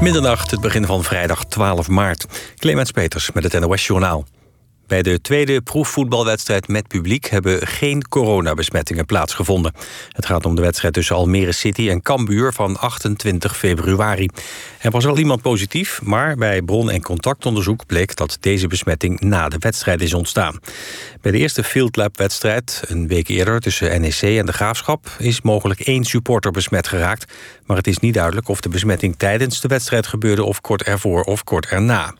Middernacht, het begin van vrijdag 12 maart. Clemens Peters met het NOS Journaal. Bij de tweede proefvoetbalwedstrijd met publiek hebben geen coronabesmettingen plaatsgevonden. Het gaat om de wedstrijd tussen Almere City en Cambuur van 28 februari. Er was wel iemand positief, maar bij bron- en contactonderzoek bleek dat deze besmetting na de wedstrijd is ontstaan. Bij de eerste Field Lab wedstrijd, een week eerder tussen NEC en de Graafschap, is mogelijk één supporter besmet geraakt. Maar het is niet duidelijk of de besmetting tijdens de wedstrijd gebeurde of kort ervoor of kort erna.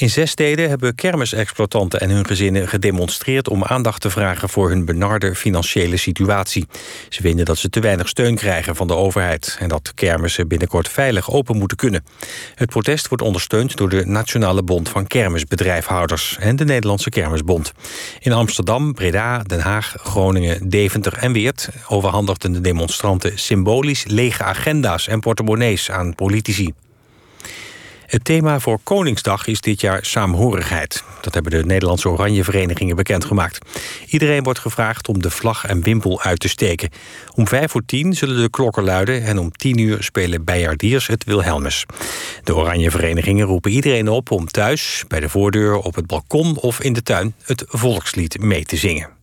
In zes steden hebben kermisexploitanten en hun gezinnen gedemonstreerd om aandacht te vragen voor hun benarde financiële situatie. Ze vinden dat ze te weinig steun krijgen van de overheid en dat kermissen binnenkort veilig open moeten kunnen. Het protest wordt ondersteund door de Nationale Bond van Kermisbedrijfhouders en de Nederlandse Kermisbond. In Amsterdam, Breda, Den Haag, Groningen, Deventer en Weert overhandigden de demonstranten symbolisch lege agenda's en portemonnees aan politici. Het thema voor Koningsdag is dit jaar saamhorigheid. Dat hebben de Nederlandse Oranje Verenigingen bekendgemaakt. Iedereen wordt gevraagd om de vlag en wimpel uit te steken. Om vijf voor tien zullen de klokken luiden... en om tien uur spelen Bijaardiers het Wilhelmus. De Oranje Verenigingen roepen iedereen op om thuis... bij de voordeur, op het balkon of in de tuin... het volkslied mee te zingen.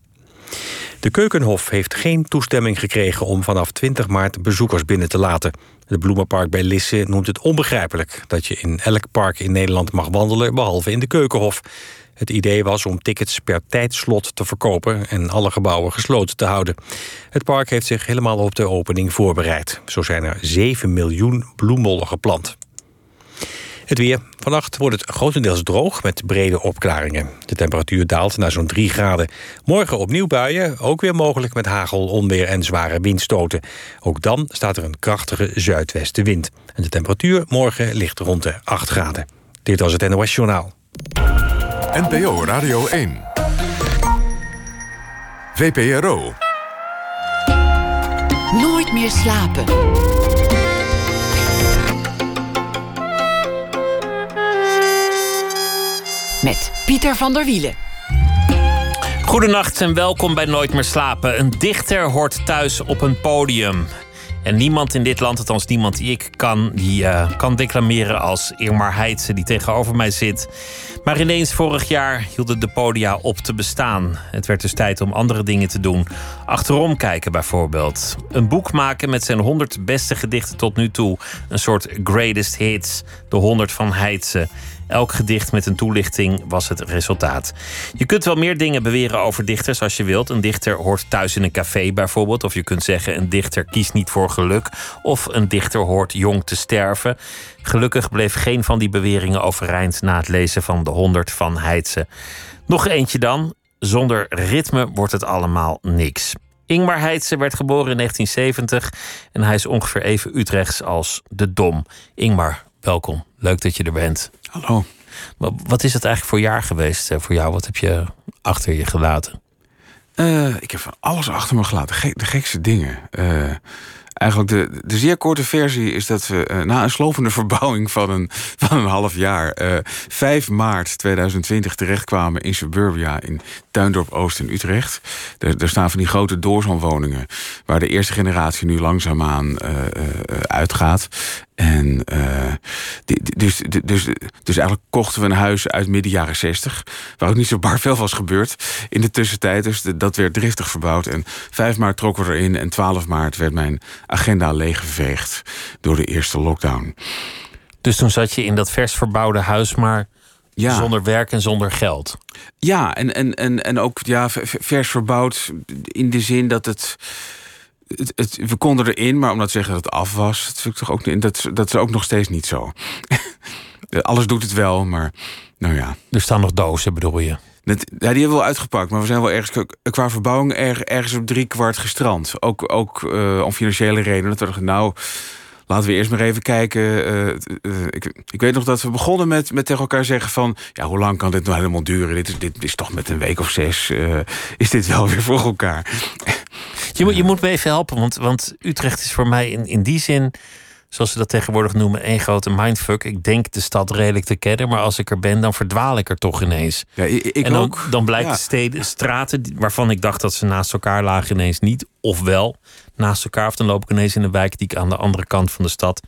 De Keukenhof heeft geen toestemming gekregen om vanaf 20 maart bezoekers binnen te laten. Het Bloemenpark bij Lisse noemt het onbegrijpelijk dat je in elk park in Nederland mag wandelen, behalve in de Keukenhof. Het idee was om tickets per tijdslot te verkopen en alle gebouwen gesloten te houden. Het park heeft zich helemaal op de opening voorbereid. Zo zijn er 7 miljoen bloemollen geplant. Het weer. Vannacht wordt het grotendeels droog met brede opklaringen. De temperatuur daalt naar zo'n 3 graden. Morgen opnieuw buien, ook weer mogelijk met hagel, onweer en zware windstoten. Ook dan staat er een krachtige zuidwestenwind. En de temperatuur morgen ligt rond de 8 graden. Dit was het NOS Journaal. NPO Radio 1. VPRO. Nooit meer slapen. Met Pieter van der Wielen. Goedenacht en welkom bij Nooit meer slapen. Een dichter hoort thuis op een podium. En niemand in dit land, althans niemand die ik kan, die uh, kan declameren als Irmar Heidse, die tegenover mij zit. Maar ineens vorig jaar hielden de podia op te bestaan. Het werd dus tijd om andere dingen te doen. Achterom kijken bijvoorbeeld. Een boek maken met zijn 100 beste gedichten tot nu toe. Een soort greatest hits, de 100 van Heidse. Elk gedicht met een toelichting was het resultaat. Je kunt wel meer dingen beweren over dichters als je wilt. Een dichter hoort thuis in een café bijvoorbeeld. Of je kunt zeggen: een dichter kiest niet voor geluk. Of een dichter hoort jong te sterven. Gelukkig bleef geen van die beweringen overeind na het lezen van de 100 van Heidse. Nog eentje dan. Zonder ritme wordt het allemaal niks. Ingmar Heidse werd geboren in 1970 en hij is ongeveer even Utrechts als de Dom. Ingmar, welkom. Leuk dat je er bent. Hallo. Wat is het eigenlijk voor jaar geweest eh, voor jou? Wat heb je achter je gelaten? Uh, ik heb van alles achter me gelaten. de gekste dingen. Uh, Eigenlijk de, de zeer korte versie is dat we uh, na een slovende verbouwing van een, van een half jaar... Uh, 5 maart 2020 terechtkwamen in Suburbia in Tuindorp Oost in Utrecht. Er, staan van die grote doorzonwoningen... waar de eerste generatie nu langzaamaan uitgaat. En uh, dus, dus, dus eigenlijk kochten we een huis uit midden jaren 60, waar ook niet zo bar veel was gebeurd in de tussentijd. Dus dat werd driftig verbouwd. En 5 maart trokken we erin en 12 maart werd mijn agenda leeggeveegd door de eerste lockdown. Dus toen zat je in dat vers verbouwde huis, maar ja. zonder werk en zonder geld. Ja, en, en, en, en ook ja, vers verbouwd in de zin dat het het, we konden erin, maar om dat te zeggen dat het af was, dat, vind ik toch ook, dat, dat is ook nog steeds niet zo. Alles doet het wel, maar nou ja. Er staan nog dozen, bedoel je? Dat, ja, die hebben we wel uitgepakt, maar we zijn wel ergens qua verbouwing ergens op drie kwart gestrand. Ook, ook uh, om financiële redenen. Dat we dachten, nou, laten we eerst maar even kijken. Uh, uh, ik, ik, weet nog dat we begonnen met, met tegen elkaar zeggen van... ja, hoe lang kan dit nou helemaal duren? Dit is, dit is toch met een week of zes... is dit wel weer voor elkaar? Je, moet, je moet me even helpen, want, want Utrecht is voor mij in, in die zin, zoals ze dat tegenwoordig noemen, één grote mindfuck. Ik denk de stad redelijk te kennen, maar als ik er ben, dan verdwaal ik er toch ineens. Ja, ik, en dan, ook. dan blijkt de steden, straten waarvan ik dacht dat ze naast elkaar lagen, ineens niet. Of wel naast elkaar. Of dan loop ik ineens in een wijk die ik aan de andere kant van de stad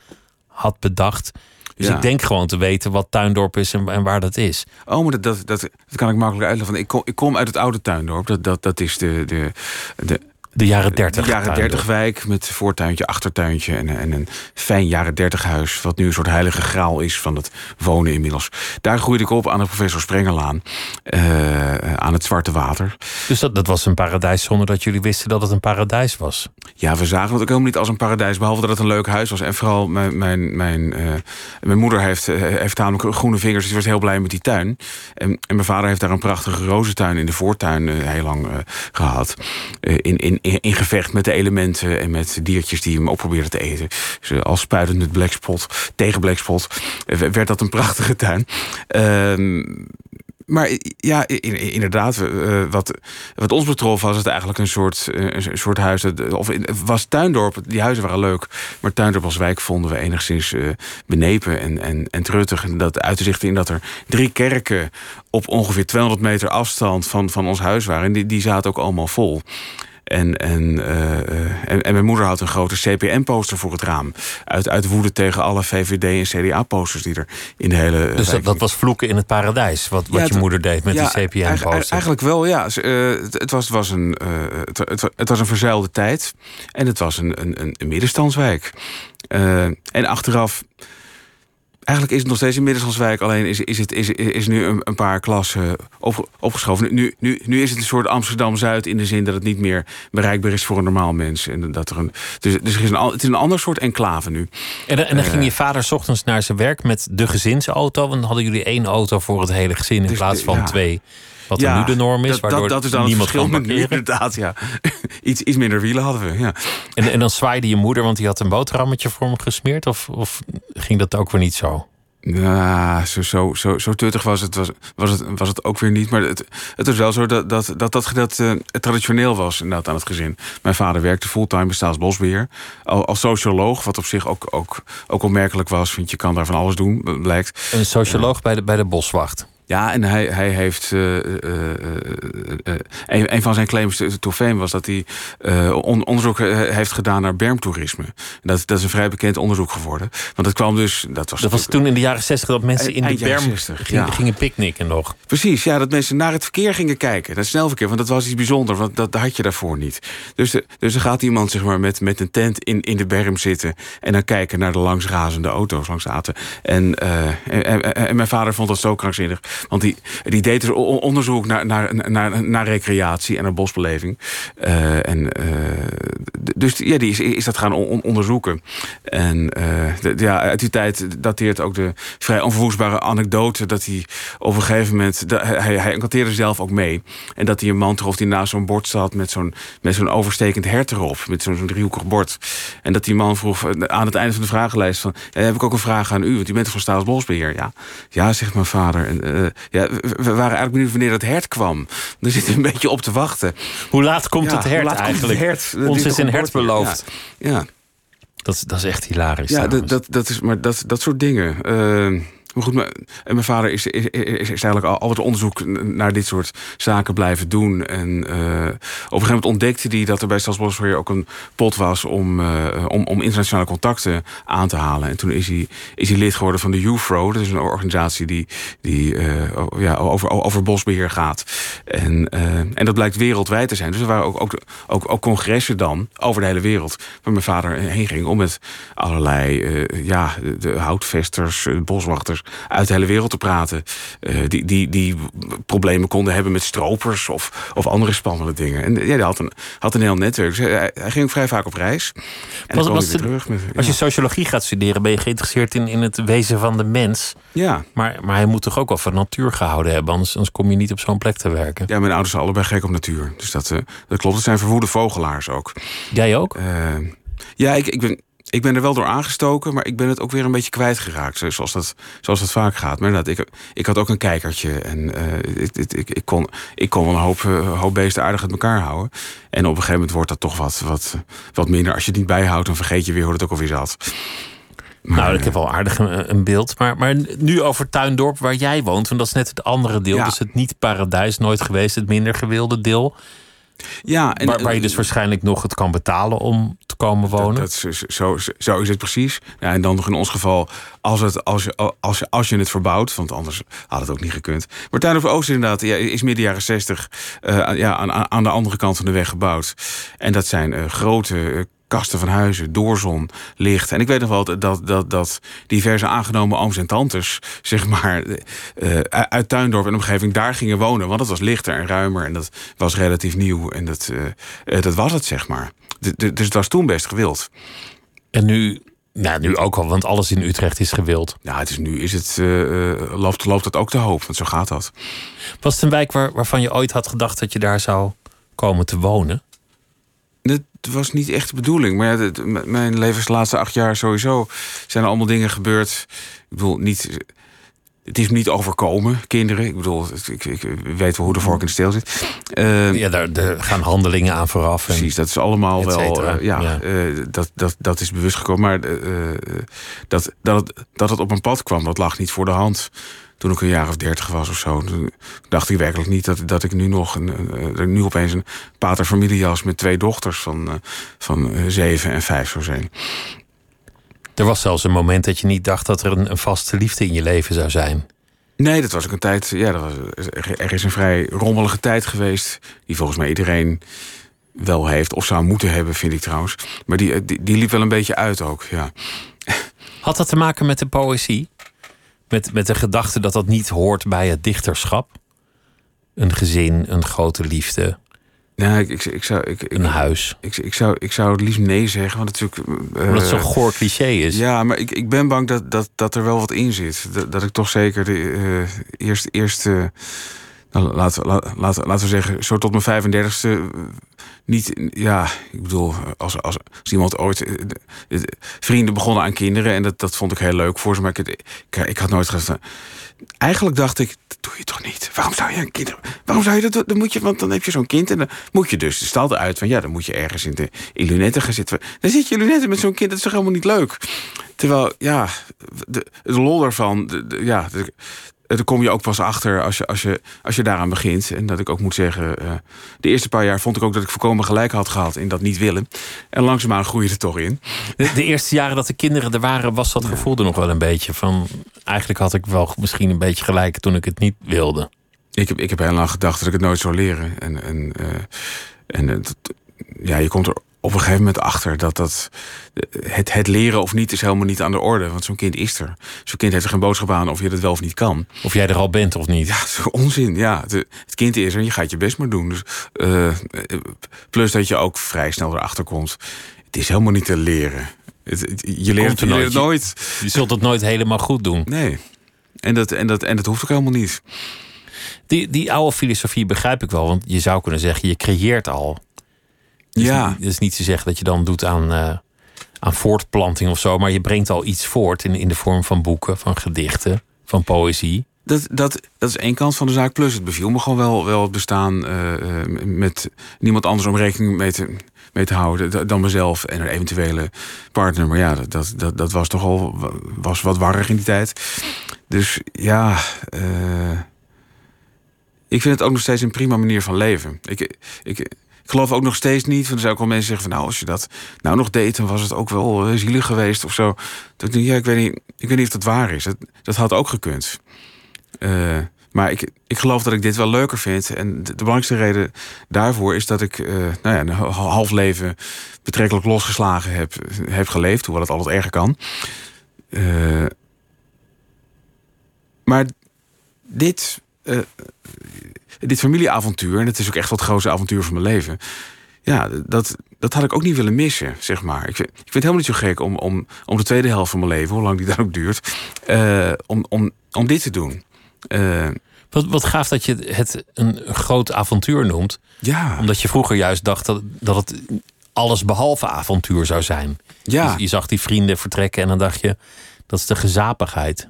had bedacht. Dus Ja. ik denk gewoon te weten wat Tuindorp is en, en waar dat is. Oh, maar dat, dat, dat, dat kan ik makkelijk uitleggen. Ik kom, ik kom uit het oude tuindorp. Dat, dat, dat is de, de, de, De jaren 30. de jaren Tuindorp. 30 wijk met voortuintje, achtertuintje en, en een fijn jaren 30 huis. Wat nu een soort heilige graal is van het wonen inmiddels. Daar groeide ik op aan de professor Sprengelaan. eh, aan het Zwarte Water. Dus dat, dat was een paradijs zonder dat jullie wisten dat het een paradijs was. Ja, we zagen het ook helemaal niet als een paradijs. Behalve dat het een leuk huis was. En vooral mijn, mijn, mijn, eh, mijn moeder heeft, eh, heeft namelijk groene vingers. Dus die was heel blij met die tuin. En, en mijn vader heeft daar een prachtige rozentuin in de voortuin heel lang eh, gehad. Eh, in, in, in, gevecht met de elementen en met diertjes die hem ook probeerden te eten. Dus, eh, al spuitend met blackspot, tegen blackspot, eh, werd dat een prachtige tuin. Ehm maar ja, inderdaad, eh, wat, wat ons betrof was het eigenlijk een soort, een soort huis. Of was Tuindorp, die huizen waren leuk. Maar Tuindorp als wijk vonden we enigszins benepen en, en, en truttig. En dat uitte zich in dat er drie kerken op ongeveer 200 meter afstand van, van ons huis waren. En die, die zaten ook allemaal vol. En, en, eh, eh, en, en mijn moeder had een grote CPN-poster voor het raam. Uit, uit woede tegen alle VVD- en CDA-posters die er in de hele. Dus dat, was vloeken in het paradijs. Wat, wat Ja, je moeder deed met ja, die CPN-poster. Eigenlijk wel, ja. Eh, het, het was, het, was een, eh, het, het, het was een verzuilde tijd. En het was een, een, een, middenstandswijk. Eh, en achteraf... Eigenlijk is het nog steeds een middenstandswijk. Alleen is, is het is, is nu een, een paar klassen op, opgeschoven. Nu, nu, nu is het een soort Amsterdam-Zuid... in de zin dat het niet meer bereikbaar is voor een normaal mens. En dat er een, dus dus er is een, het is een ander soort enclave nu. En, dan- en dan Eh. ging je vader 's ochtends naar zijn werk met de gezinsauto. Want dan hadden jullie één auto voor het hele gezin in Dus, plaats van ja. twee. Wat Ja, nu de norm is, dat, waardoor dat, dat is dan het niemand verschil kan nu, inderdaad. Ja. iets, iets minder wielen hadden we, ja. En, en dan zwaaide je moeder, want die had een boterhammetje voor me gesmeerd? Of, of ging dat ook weer niet zo? Nou, zo, zo, zo, zo tuttig was het, was, was, het, was het ook weer niet. Maar het, het is wel zo dat dat, dat, dat gedeelte eh, traditioneel was inderdaad aan het gezin. Mijn vader werkte fulltime bij Staatsbosbeheer. Al, als socioloog, wat op zich ook, ook, ook opmerkelijk was. Want je kan daar van alles doen, blijkt. Een socioloog bij, de, bij de boswacht. Ja, en hij, hij heeft. eh, eh, eh, een, een van zijn claims to fame was dat hij on- onderzoek heeft gedaan naar bermtoerisme. Dat, dat is een vrij bekend onderzoek geworden. Want dat kwam dus. Dat was, Dat was toen in de jaren 60 dat mensen in de berm 60, gingen, ja. gingen picknicken nog. Precies, ja, dat mensen naar het verkeer gingen kijken. Dat snelverkeer, want dat was iets bijzonders, want dat had je daarvoor niet. Dus, de, dus dan gaat iemand zeg maar, met, met een tent in, in de berm zitten... en dan kijken naar de langsrazende auto's langs de aten. En, en, en, en mijn vader vond dat zo krankzinnig. Want die, die deed dus onderzoek naar, naar, naar, recreatie en naar bosbeleving. Eh, en, eh, dus ja, die is, is dat gaan on- onderzoeken. En eh, ja, uit die tijd dateert ook de vrij onverwoestbare anekdote... dat hij op een gegeven moment... hij, hij zelf ook mee. En dat hij een man trof die naast zo'n bord zat... met zo'n zo'n overstekend hert erop. Met zo'n driehoekig bord. En dat die man vroeg aan het einde van de vragenlijst... van, heb ik ook een vraag aan u, want u bent van Staatsbosbeheer? Ja, ja zegt mijn vader. En, ja, we, waren eigenlijk benieuwd wanneer dat hert kwam. Daar zitten een beetje op te wachten. Hoe laat komt Ja, het hert eigenlijk? het hert? Dat Ons is een een hert beloofd. Ja. Dat, is- dat is echt hilarisch. Ja, dat, dat is, maar dat, dat soort dingen. Eh, maar goed, mijn, mijn vader is, is, is, eigenlijk al, altijd onderzoek naar dit soort zaken blijven doen. En eh, op een gegeven moment ontdekte hij dat er bij Staatsbosbeheer ook een pot was om, eh, om, om internationale contacten aan te halen. En toen is hij, is hij lid geworden van de UFRO. Dat is een organisatie die, die eh, ja, over, over bosbeheer gaat. En, en dat blijkt wereldwijd te zijn. Dus er waren ook, ook, ook, congressen dan over de hele wereld. Waar mijn vader heen ging om met allerlei ja, de, houtvesters, eh, uit de hele wereld te praten. eh, die, die, die problemen konden hebben met stropers of, of andere spannende dingen. En ja, hij had een, had een heel netwerk. Dus hij, hij ging ook vrij vaak op reis. En Was- was terug. Met, Als je sociologie gaat studeren, ben je geïnteresseerd in, in het wezen van de mens. ja. Maar, maar hij moet toch ook wel van natuur gehouden hebben, anders, anders kom je niet op zo'n plek te werken. ja, mijn ouders zijn allebei gek op natuur. Dus dat, eh, dat klopt. Het zijn verwoede vogelaars ook. Jij ook? Eh, ja, ik, ik, ben, ik ben er wel door aangestoken, maar ik ben het ook weer een beetje kwijtgeraakt. zo- Zoals dat, zoals dat vaak gaat. Maar inderdaad, ik, ik had ook een kijkertje. En eh, ik, ik, ik, ik kon, ik kon wel een hoop, eh, hoop beesten aardig uit elkaar houden. En op een gegeven moment wordt dat toch wat, wat, wat minder. Als je het niet bijhoudt, dan vergeet je weer hoe het ook alweer zat. Maar, nou, ik heb wel aardig een, een beeld. Maar, maar nu over Tuindorp, waar jij woont. Want dat is net het andere deel. Ja. Dus het niet paradijs, nooit geweest. Het minder gewilde deel. Ja, en, waar, waar je dus waarschijnlijk nog het kan betalen om te komen wonen. Dat, zo, zo is het precies. Ja, en dan nog in ons geval, als, het, als, je, als, je, als je het verbouwt, want anders had het ook niet gekund. Martijn over Oost inderdaad, ja, is midden jaren zestig uh, ja, aan, aan de andere kant van de weg gebouwd. En dat zijn uh, grote kasten van huizen, doorzon, licht. En ik weet nog wel dat, dat, dat diverse aangenomen ooms en tantes... zeg maar uh, uit Tuindorp en omgeving daar gingen wonen. Want het was lichter en ruimer en dat was relatief nieuw. En dat, uh, dat was het, zeg maar. dus het was toen best gewild. En nu... Nou, nu ook al, want alles in Utrecht is gewild. Ja, het is nu is het, uh, loopt, loopt het ook te hoop, want zo gaat dat. Was het een wijk waar, waarvan je ooit had gedacht dat je daar zou komen te wonen? Het was niet echt de bedoeling. Maar ja, het, mijn levenslaatste acht jaar sowieso zijn er allemaal dingen gebeurd. Ik bedoel, niet. Het is me niet overkomen, kinderen. Ik bedoel, ik, ik weet wel hoe de vork in de steel zit. Uh, ja, daar, daar, gaan handelingen aan vooraf. En precies, dat is allemaal wel. Uh, ja, ja. Uh, dat, dat, dat is bewust gekomen. Maar dat, dat, het, dat het op een pad kwam, dat lag niet voor de hand toen ik een jaar of dertig was of zo. Toen dacht ik werkelijk niet dat, dat ik nu nog een, uh, nu opeens een paterfamiliejas met twee dochters van, uh, van uh, zeven en vijf zou zijn. Er was zelfs een moment dat je niet dacht dat er een, een vaste liefde in je leven zou zijn. Nee, dat was ook een tijd. Ja, dat was, er is een vrij rommelige tijd geweest. Die volgens mij iedereen wel heeft. Of zou moeten hebben, vind ik trouwens. Maar die, die, die liep wel een beetje uit ook, ja. Had dat te maken met de poëzie? Met, met de gedachte dat dat niet hoort bij het dichterschap? Een gezin, een grote liefde. Nee, ik, ik, ik zou. Ik, een huis. Ik, ik, zou, ik zou het liefst nee zeggen, want natuurlijk. Uh, Omdat het zo'n goor cliché is. Ja, maar ik, ik ben bang dat, dat, dat er wel wat in zit. Dat, dat ik toch zeker de uh, eerste. eerste nou, laten, laten, we zeggen, zo tot mijn 35ste. Niet, ja, ik bedoel, als, als, als iemand ooit. Vrienden begonnen aan kinderen en dat, dat vond ik heel leuk voor ze. Maar ik, ik, had nooit gezegd. Eigenlijk dacht ik, dat doe je toch niet? Waarom zou je een kind. Waarom zou je dat doen? Dan moet je, want dan heb je zo'n kind en dan moet je dus. de stelde uit van ja, dan moet je ergens in de in lunetten gaan zitten. Dan zit je lunetten met zo'n kind, dat is toch helemaal niet leuk? Terwijl, ja, de, lol ervan, de, de, ja, daar kom je ook pas achter als je, als, je, als je daaraan begint. En dat ik ook moet zeggen, uh, de eerste paar jaar vond ik ook dat ik voorkomen gelijk had gehad in dat niet willen. En langzaamaan groeide het toch in. De, de, eerste jaren dat de kinderen er waren, was dat gevoel er nog wel een beetje van. Eigenlijk had ik wel misschien een beetje gelijk toen ik het niet wilde. Ik heb, ik heb heel lang gedacht dat ik het nooit zou leren. En, en, uh, en het, ja, je komt er op een gegeven moment achter dat dat. Het, het leren of niet is helemaal niet aan de orde. Want zo'n kind is er. Zo'n kind heeft er geen boodschap aan of je dat wel of niet kan. Of jij er al bent of niet. Ja, dat is onzin. Ja, het, het kind is er en je gaat je best maar doen. Dus, uh, plus dat je ook vrij snel erachter komt. Het is helemaal niet te leren. Het, het, je leert, je leert het nooit. Je, je zult het nooit helemaal goed doen. Nee. En dat, en dat, en dat hoeft ook helemaal niet. Die, die oude filosofie begrijp ik wel. Want je zou kunnen zeggen, je creëert al. Dus ja. Het is niet te zeggen dat je dan doet aan, uh, aan voortplanting of zo. Maar je brengt al iets voort in, in de vorm van boeken, van gedichten, van poëzie. Dat, dat, dat is één kant van de zaak. Plus het beviel me gewoon wel, wel het bestaan uh, met niemand anders om rekening mee te, mee te houden dan mezelf en een eventuele partner. Maar ja, dat, dat, dat was toch al was wat warrig in die tijd. Dus ja, uh, ik vind het ook nog steeds een prima manier van leven. Ik, ik, ik geloof ook nog steeds niet. Want er zijn ook wel mensen zeggen van nou, als je dat nou nog deed, dan was het ook wel uh, zielig geweest of zo. Dat ik ja, ik weet niet, ik weet niet of dat waar is. Dat, dat had ook gekund. Uh, maar ik, ik geloof dat ik dit wel leuker vind. En de, belangrijkste reden daarvoor is dat ik uh, nou ja, een half leven betrekkelijk losgeslagen heb, heb geleefd. Hoewel het altijd erger kan. Maar dit, dit familieavontuur, en het is ook echt wat het grootste avontuur van mijn leven. Ja, dat, dat had ik ook niet willen missen, zeg maar. Ik vind, ik vind het helemaal niet zo gek om, om, om de tweede helft van mijn leven, hoe lang die dan ook duurt, uh, om, om, om dit te doen. Uh, wat, wat gaaf dat je het een groot avontuur noemt. Ja. Omdat je vroeger juist dacht dat, dat het alles behalve avontuur zou zijn. Ja. Je, je zag die vrienden vertrekken en dan dacht je, dat is de gezapigheid.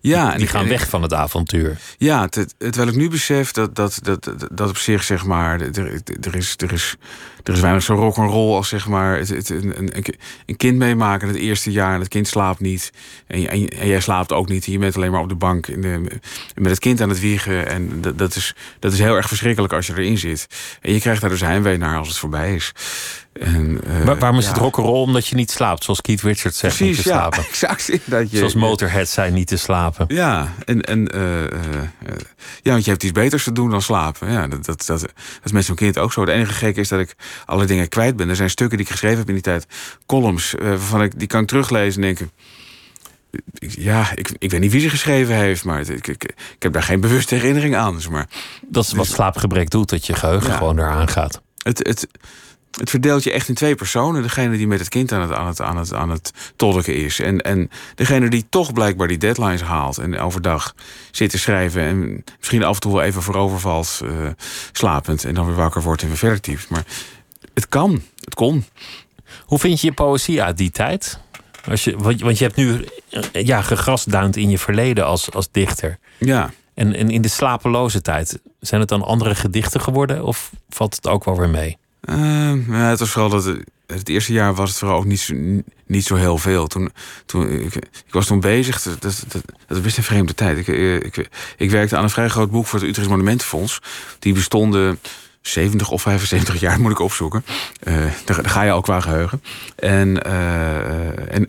Ja, die, die gaan weg van het avontuur. Ja, terwijl ik nu besef dat, dat, dat, dat op zich, zeg maar, er, er, is, er, is, er is weinig zo rock'n'roll als zeg maar het, het, een, een, een kind meemaken het eerste jaar en het kind slaapt niet. En, en, en, jij slaapt ook niet. Je bent alleen maar op de bank in de, met het kind aan het wiegen. En dat, dat, is, dat is heel erg verschrikkelijk als je erin zit. En je krijgt daar dus heimwee naar als het voorbij is. En, uh, Waar, waarom is het rock'n'roll? Omdat je niet slaapt, zoals Keith Richards zegt, Precies, niet te ja, slapen. exact. Dat je, Zoals Motorhead zei, niet te slapen. Ja, en, en uh, uh, ja, want je hebt iets beters te doen dan slapen. Ja, dat, dat, dat, dat is met zo'n kind ook zo. Het enige gek is dat ik alle dingen kwijt ben. Er zijn stukken die ik geschreven heb in die tijd, columns, waarvan ik die kan ik teruglezen en denken. Ja, ik, ik weet niet wie ze geschreven heeft, maar ik, ik, ik heb daar geen bewuste herinnering aan. Dus maar, dat is wat dus, slaapgebrek doet, dat je geheugen ja, gewoon eraan gaat. Het, het, het verdeelt je echt in twee personen. Degene die met het kind aan het, aan het, aan het, aan het tolken is. En, en degene die toch blijkbaar die deadlines haalt. En overdag zit te schrijven. En misschien af en toe wel even voorovervalt. Uh, slapend. En dan weer wakker wordt en weer verder typt. Maar het kan. Het kon. Hoe vind je je poëzie uit die tijd? Als je, want, want je hebt nu ja, gegrasduind in je verleden als, als dichter. Ja. En, en in de slapeloze tijd, zijn het dan andere gedichten geworden? Of valt het ook wel weer mee? Uh, ja, het was vooral dat het, het, eerste jaar was het vooral ook niet zo, niet zo heel veel. Toen, toen, ik, ik was toen bezig, dat, dat, dat, dat was een vreemde tijd. Ik, ik, ik, werkte aan een vrij groot boek voor het Utrecht Monumentenfonds. Die bestonden 70 of 75 jaar, moet ik opzoeken. Uh, daar, ga je al qua geheugen. En, uh, en,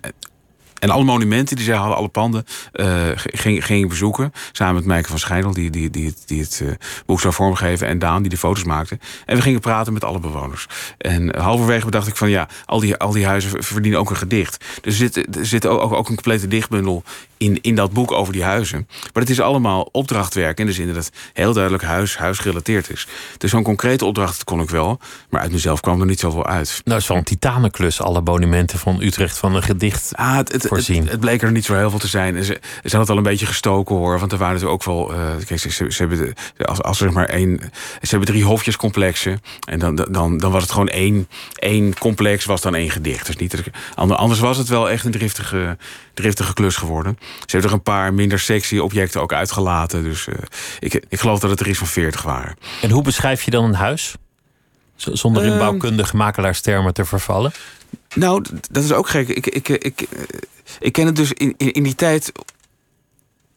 en alle monumenten die zij hadden, alle panden, uh, ging, ging bezoeken. Samen met Mijke van Schijndel, die, die, die, het boek zou vormgeven. En Daan, die de foto's maakte. En we gingen praten met alle bewoners. En halverwege bedacht ik van ja, al die, al die huizen verdienen ook een gedicht. Dus er zit, er zit ook, ook een complete dichtbundel in, in dat boek over die huizen. Maar het is allemaal opdrachtwerk in de zin dat het heel duidelijk huis, huisgerelateerd is. Dus zo'n concrete opdracht kon ik wel. Maar uit mezelf kwam er niet zoveel uit. Nou, het is wel een titanenklus, alle monumenten van Utrecht van een gedicht ah, het, het, voorzien. Het, het, bleek er niet zo heel veel te zijn. En ze, ze hadden het al een beetje gestoken hoor. Want er waren er ook wel. Uh, kijk, ze, ze, ze, hebben als, als zeg maar één. Ze hebben drie hofjescomplexen. En dan, dan, dan was het gewoon één, één complex, was dan één gedicht. Dus niet, anders was het wel echt een driftige, driftige klus geworden. Ze hebben er een paar minder sexy objecten ook uitgelaten. Dus uh, ik, ik geloof dat het er iets van 40 waren. En hoe beschrijf je dan een huis? Zonder in bouwkundige makelaarstermen te vervallen? Nou, dat is ook gek. Ik, ik, ik, ik ken het dus in, in, in die tijd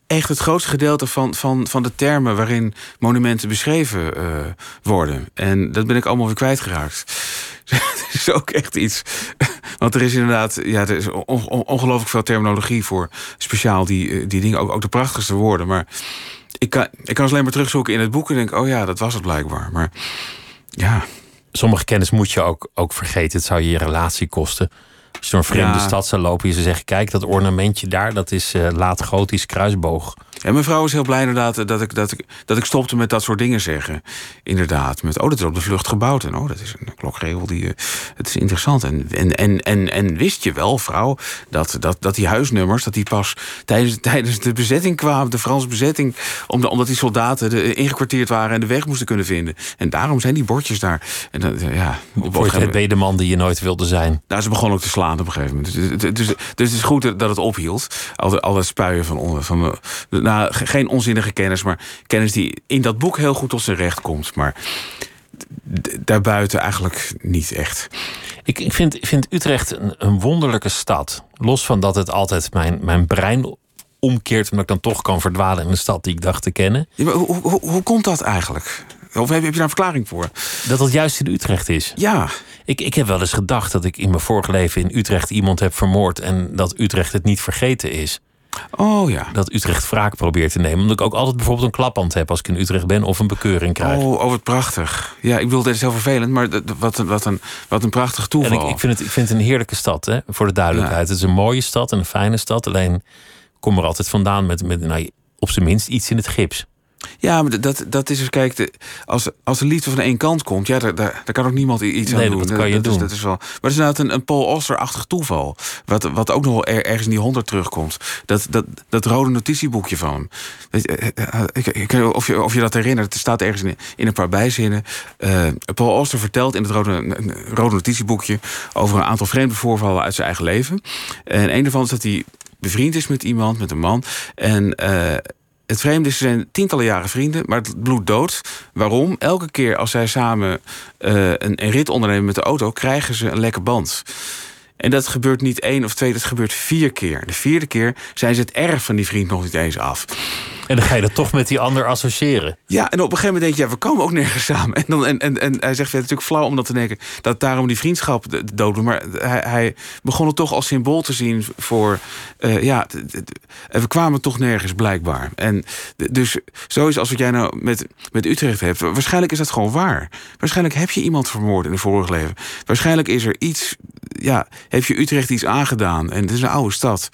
echt het grootste gedeelte van, van, van de termen waarin monumenten beschreven uh, worden. En dat ben ik allemaal weer kwijtgeraakt. dat is ook echt iets. Want er is inderdaad ja, er is on, on, ongelooflijk veel terminologie voor. Speciaal die, die dingen, ook, ook de prachtigste woorden. Maar ik kan, ik kan ze alleen maar terugzoeken in het boek en denk: oh ja, dat was het blijkbaar. Maar ja. Sommige kennis moet je ook, ook vergeten. Het zou je je relatie kosten. Als je door een vreemde ja. stad zou lopen en ze zeggen: Kijk, dat ornamentje daar, dat is uh, laat-gotisch kruisboog. En mijn vrouw is heel blij inderdaad dat ik, dat, ik, dat ik stopte met dat soort dingen zeggen. Inderdaad. Met, oh, dat is op de vlucht gebouwd. En oh, dat is een klokregel die. Uh, het is interessant. En, en, en, en, en wist je wel, vrouw, dat, dat, dat die huisnummers, dat die pas tijdens, tijdens de bezetting kwamen, de Franse bezetting, omdat, omdat die soldaten de, ingekwartierd waren en de weg moesten kunnen vinden. En daarom zijn die bordjes daar. En dan, ja, op Voor je het de man die je nooit wilde zijn. Nou, ze begon ook te slaan op een gegeven moment. Dus, dus, dus, dus het is goed dat het ophield. Al, al dat spuien van. van nou, geen onzinnige kennis, maar kennis die in dat boek heel goed tot zijn recht komt. Maar daarbuiten eigenlijk niet echt. Ik, ik, vind, vind Utrecht een, een, wonderlijke stad. Los van dat het altijd mijn, mijn brein omkeert, omdat ik dan toch kan verdwalen in een stad die ik dacht te kennen. Ja, hoe, hoe, hoe, komt dat eigenlijk? Of heb je daar een verklaring voor? Dat het juist in Utrecht is. Ja. Ik, ik heb wel eens gedacht dat ik in mijn vorige leven in Utrecht iemand heb vermoord en dat Utrecht het niet vergeten is. Oh ja. Dat Utrecht wraak probeert te nemen. Omdat ik ook altijd bijvoorbeeld een klaphand heb als ik in Utrecht ben of een bekeuring krijg. Oh, oh wat prachtig. Ja, ik bedoel, dit is heel vervelend, maar wat een, wat een, wat een prachtig toeval. En ik, ik, vind het, ik vind het een heerlijke stad, hè, voor de duidelijkheid. Ja. Het is een mooie stad en een fijne stad. Alleen kom er altijd vandaan met, met nou, op zijn minst iets in het gips. Ja, maar dat, dat is dus, kijk, de, als, als de liefde van één kant komt, ja, daar, daar, daar kan ook niemand iets nee, aan doen. Dat kan je dat, doen. Is, dat is wel, maar het is inderdaad een, een Paul Auster-achtig toeval. Wat, wat ook nog wel er, ergens in die honderd terugkomt. Dat, dat, dat rode notitieboekje van hem. Weet je, ik, ik, of, je, of je dat herinnert, het staat ergens in, in een paar bijzinnen. Uh, Paul Auster vertelt in het rode, rode notitieboekje over een aantal vreemde voorvallen uit zijn eigen leven. En een daarvan is dat hij bevriend is met iemand, met een man. En. Uh, het vreemde is, ze zijn tientallen jaren vrienden, maar het bloed dood. Waarom? Elke keer als zij samen eh, een, rit ondernemen met de auto, krijgen ze een lekke band. En dat gebeurt niet één of twee, dat gebeurt vier keer. De vierde keer zijn ze het erg van die vriend nog niet eens af. En dan ga je dat toch met die ander associëren. Ja, en op een gegeven moment denk je, ja, we komen ook nergens samen. En, dan, en, en, en hij zegt, het is natuurlijk flauw om dat te denken... dat daarom die vriendschap dood Maar hij, hij begon het toch als symbool te zien voor... Uh, ja, we kwamen toch nergens blijkbaar. En dus zo is als wat jij nou met, met Utrecht hebt... waarschijnlijk is dat gewoon waar. Waarschijnlijk heb je iemand vermoord in een vorig leven. Waarschijnlijk is er iets... ja, heb je Utrecht iets aangedaan. En het is een oude stad...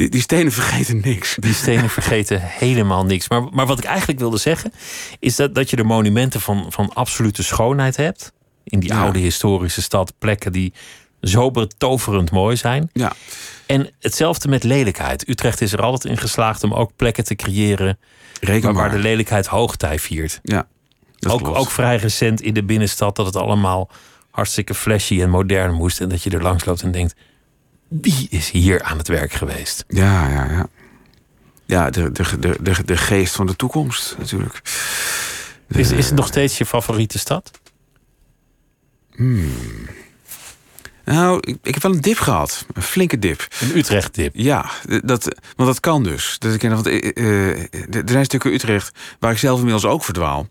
Die, die, stenen vergeten niks. Die stenen vergeten helemaal niks. Maar, maar wat ik eigenlijk wilde zeggen, is dat, dat je de monumenten van, van absolute schoonheid hebt. In die oude historische stad, plekken die zo betoverend mooi zijn. Ja. En hetzelfde met lelijkheid. Utrecht is er altijd in geslaagd om ook plekken te creëren waar, waar de lelijkheid hoogtij viert. Ja, ook, ook vrij recent in de binnenstad dat het allemaal hartstikke flashy en modern moest. En dat je er langs loopt en denkt: wie is hier aan het werk geweest? Ja, ja, ja. Ja, de, de, de, de, de geest van de toekomst natuurlijk. is, is het nog steeds je favoriete stad? Hmm. Nou, ik, ik, heb wel een dip gehad. Een flinke dip. Een Utrecht-dip? Ja, dat, want dat kan dus. dus ik, want, uh, er zijn stukken Utrecht waar ik zelf inmiddels ook verdwaal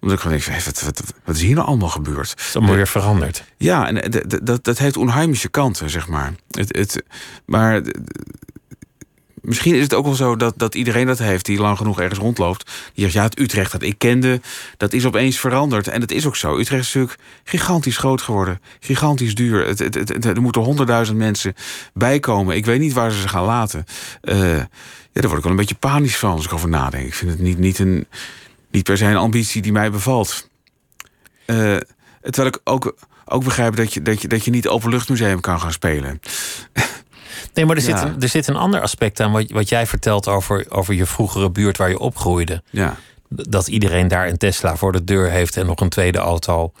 omdat ik gewoon denk, wat, wat, wat, is hier nou allemaal gebeurd? Het is allemaal weer veranderd. Ja, en dat, dat heeft onheimische kanten, zeg maar. Het, het, maar misschien is het ook wel zo dat, dat iedereen dat heeft... die lang genoeg ergens rondloopt. Die zegt, ja, het Utrecht dat ik kende, dat is opeens veranderd. En dat is ook zo. Utrecht is natuurlijk gigantisch groot geworden. Gigantisch duur. Het, het, het, er moeten honderdduizend mensen bijkomen. Ik weet niet waar ze ze gaan laten. Uh, ja, daar word ik wel een beetje panisch van als ik over nadenk. Ik vind het niet, niet een niet per se een ambitie die mij bevalt. Uh, terwijl ik ook, ook begrijp dat je, dat, je, dat je niet openluchtmuseum kan gaan spelen. Nee, maar er, zit, een, er zit een ander aspect aan wat, wat jij vertelt over, over je vroegere buurt waar je opgroeide. Ja. Dat iedereen daar een Tesla voor de deur heeft en nog een tweede auto.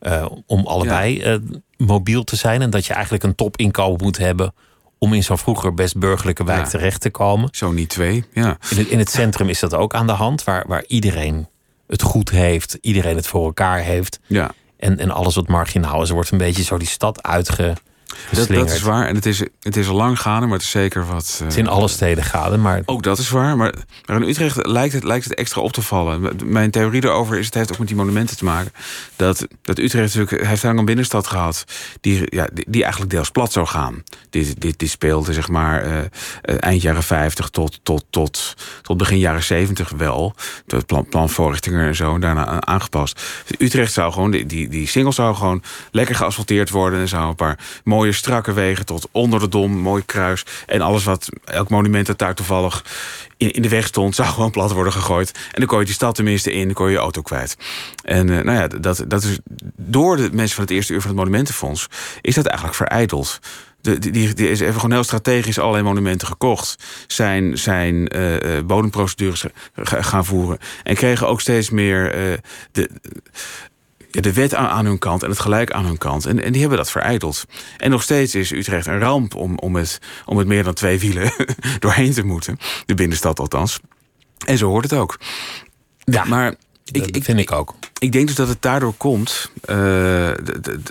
Uh, om allebei uh, mobiel te zijn. En dat je eigenlijk een topinkomen moet hebben om in zo'n vroeger best burgerlijke wijk terecht te komen. Zo niet twee, ja. In het, in het centrum is dat ook aan de hand, waar, waar iedereen het goed heeft, iedereen het voor elkaar heeft. Ja. En, en alles wat marginaal is, wordt een beetje zo die stad uitge dat, dat, is waar. En het is, het is al lang gaande, maar het is zeker wat. het is in alle steden gaande. Maar... Ook dat is waar. Maar, maar in Utrecht lijkt het, lijkt het extra op te vallen. Mijn theorie erover is: het heeft ook met die monumenten te maken. Dat, dat Utrecht natuurlijk heeft lang een binnenstad gehad. Die, ja, die, die, eigenlijk deels plat zou gaan. Dit, dit, dit speelde zeg maar uh, eind jaren 50 tot, tot, tot, tot begin jaren 70 wel. Het plan, planvoorrichtingen en zo. Daarna aangepast. Utrecht zou gewoon, die, die, die singles zou gewoon lekker geasfalteerd worden. En zou een paar mooie mooie strakke wegen tot onder de dom, mooi kruis. En alles wat, elk monument dat daar toevallig in, in de weg stond, zou gewoon plat worden gegooid. En dan kon je die stad tenminste in, dan kon je je auto kwijt. En uh, nou ja, dat, dat is door de mensen van het eerste uur van het Monumentenfonds, is dat eigenlijk verijdeld. De, die, die is even gewoon heel strategisch allerlei monumenten gekocht. Zijn, zijn uh, bodemprocedures gaan voeren. En kregen ook steeds meer uh, de, ja, de wet aan, aan, hun kant en het gelijk aan hun kant. En, en die hebben dat vereideld. En nog steeds is Utrecht een ramp om, om, het, om het meer dan twee wielen doorheen te moeten. De binnenstad althans. En zo hoort het ook. Ja, maar ik, vind ik ook. Ik denk dus dat het daardoor komt uh,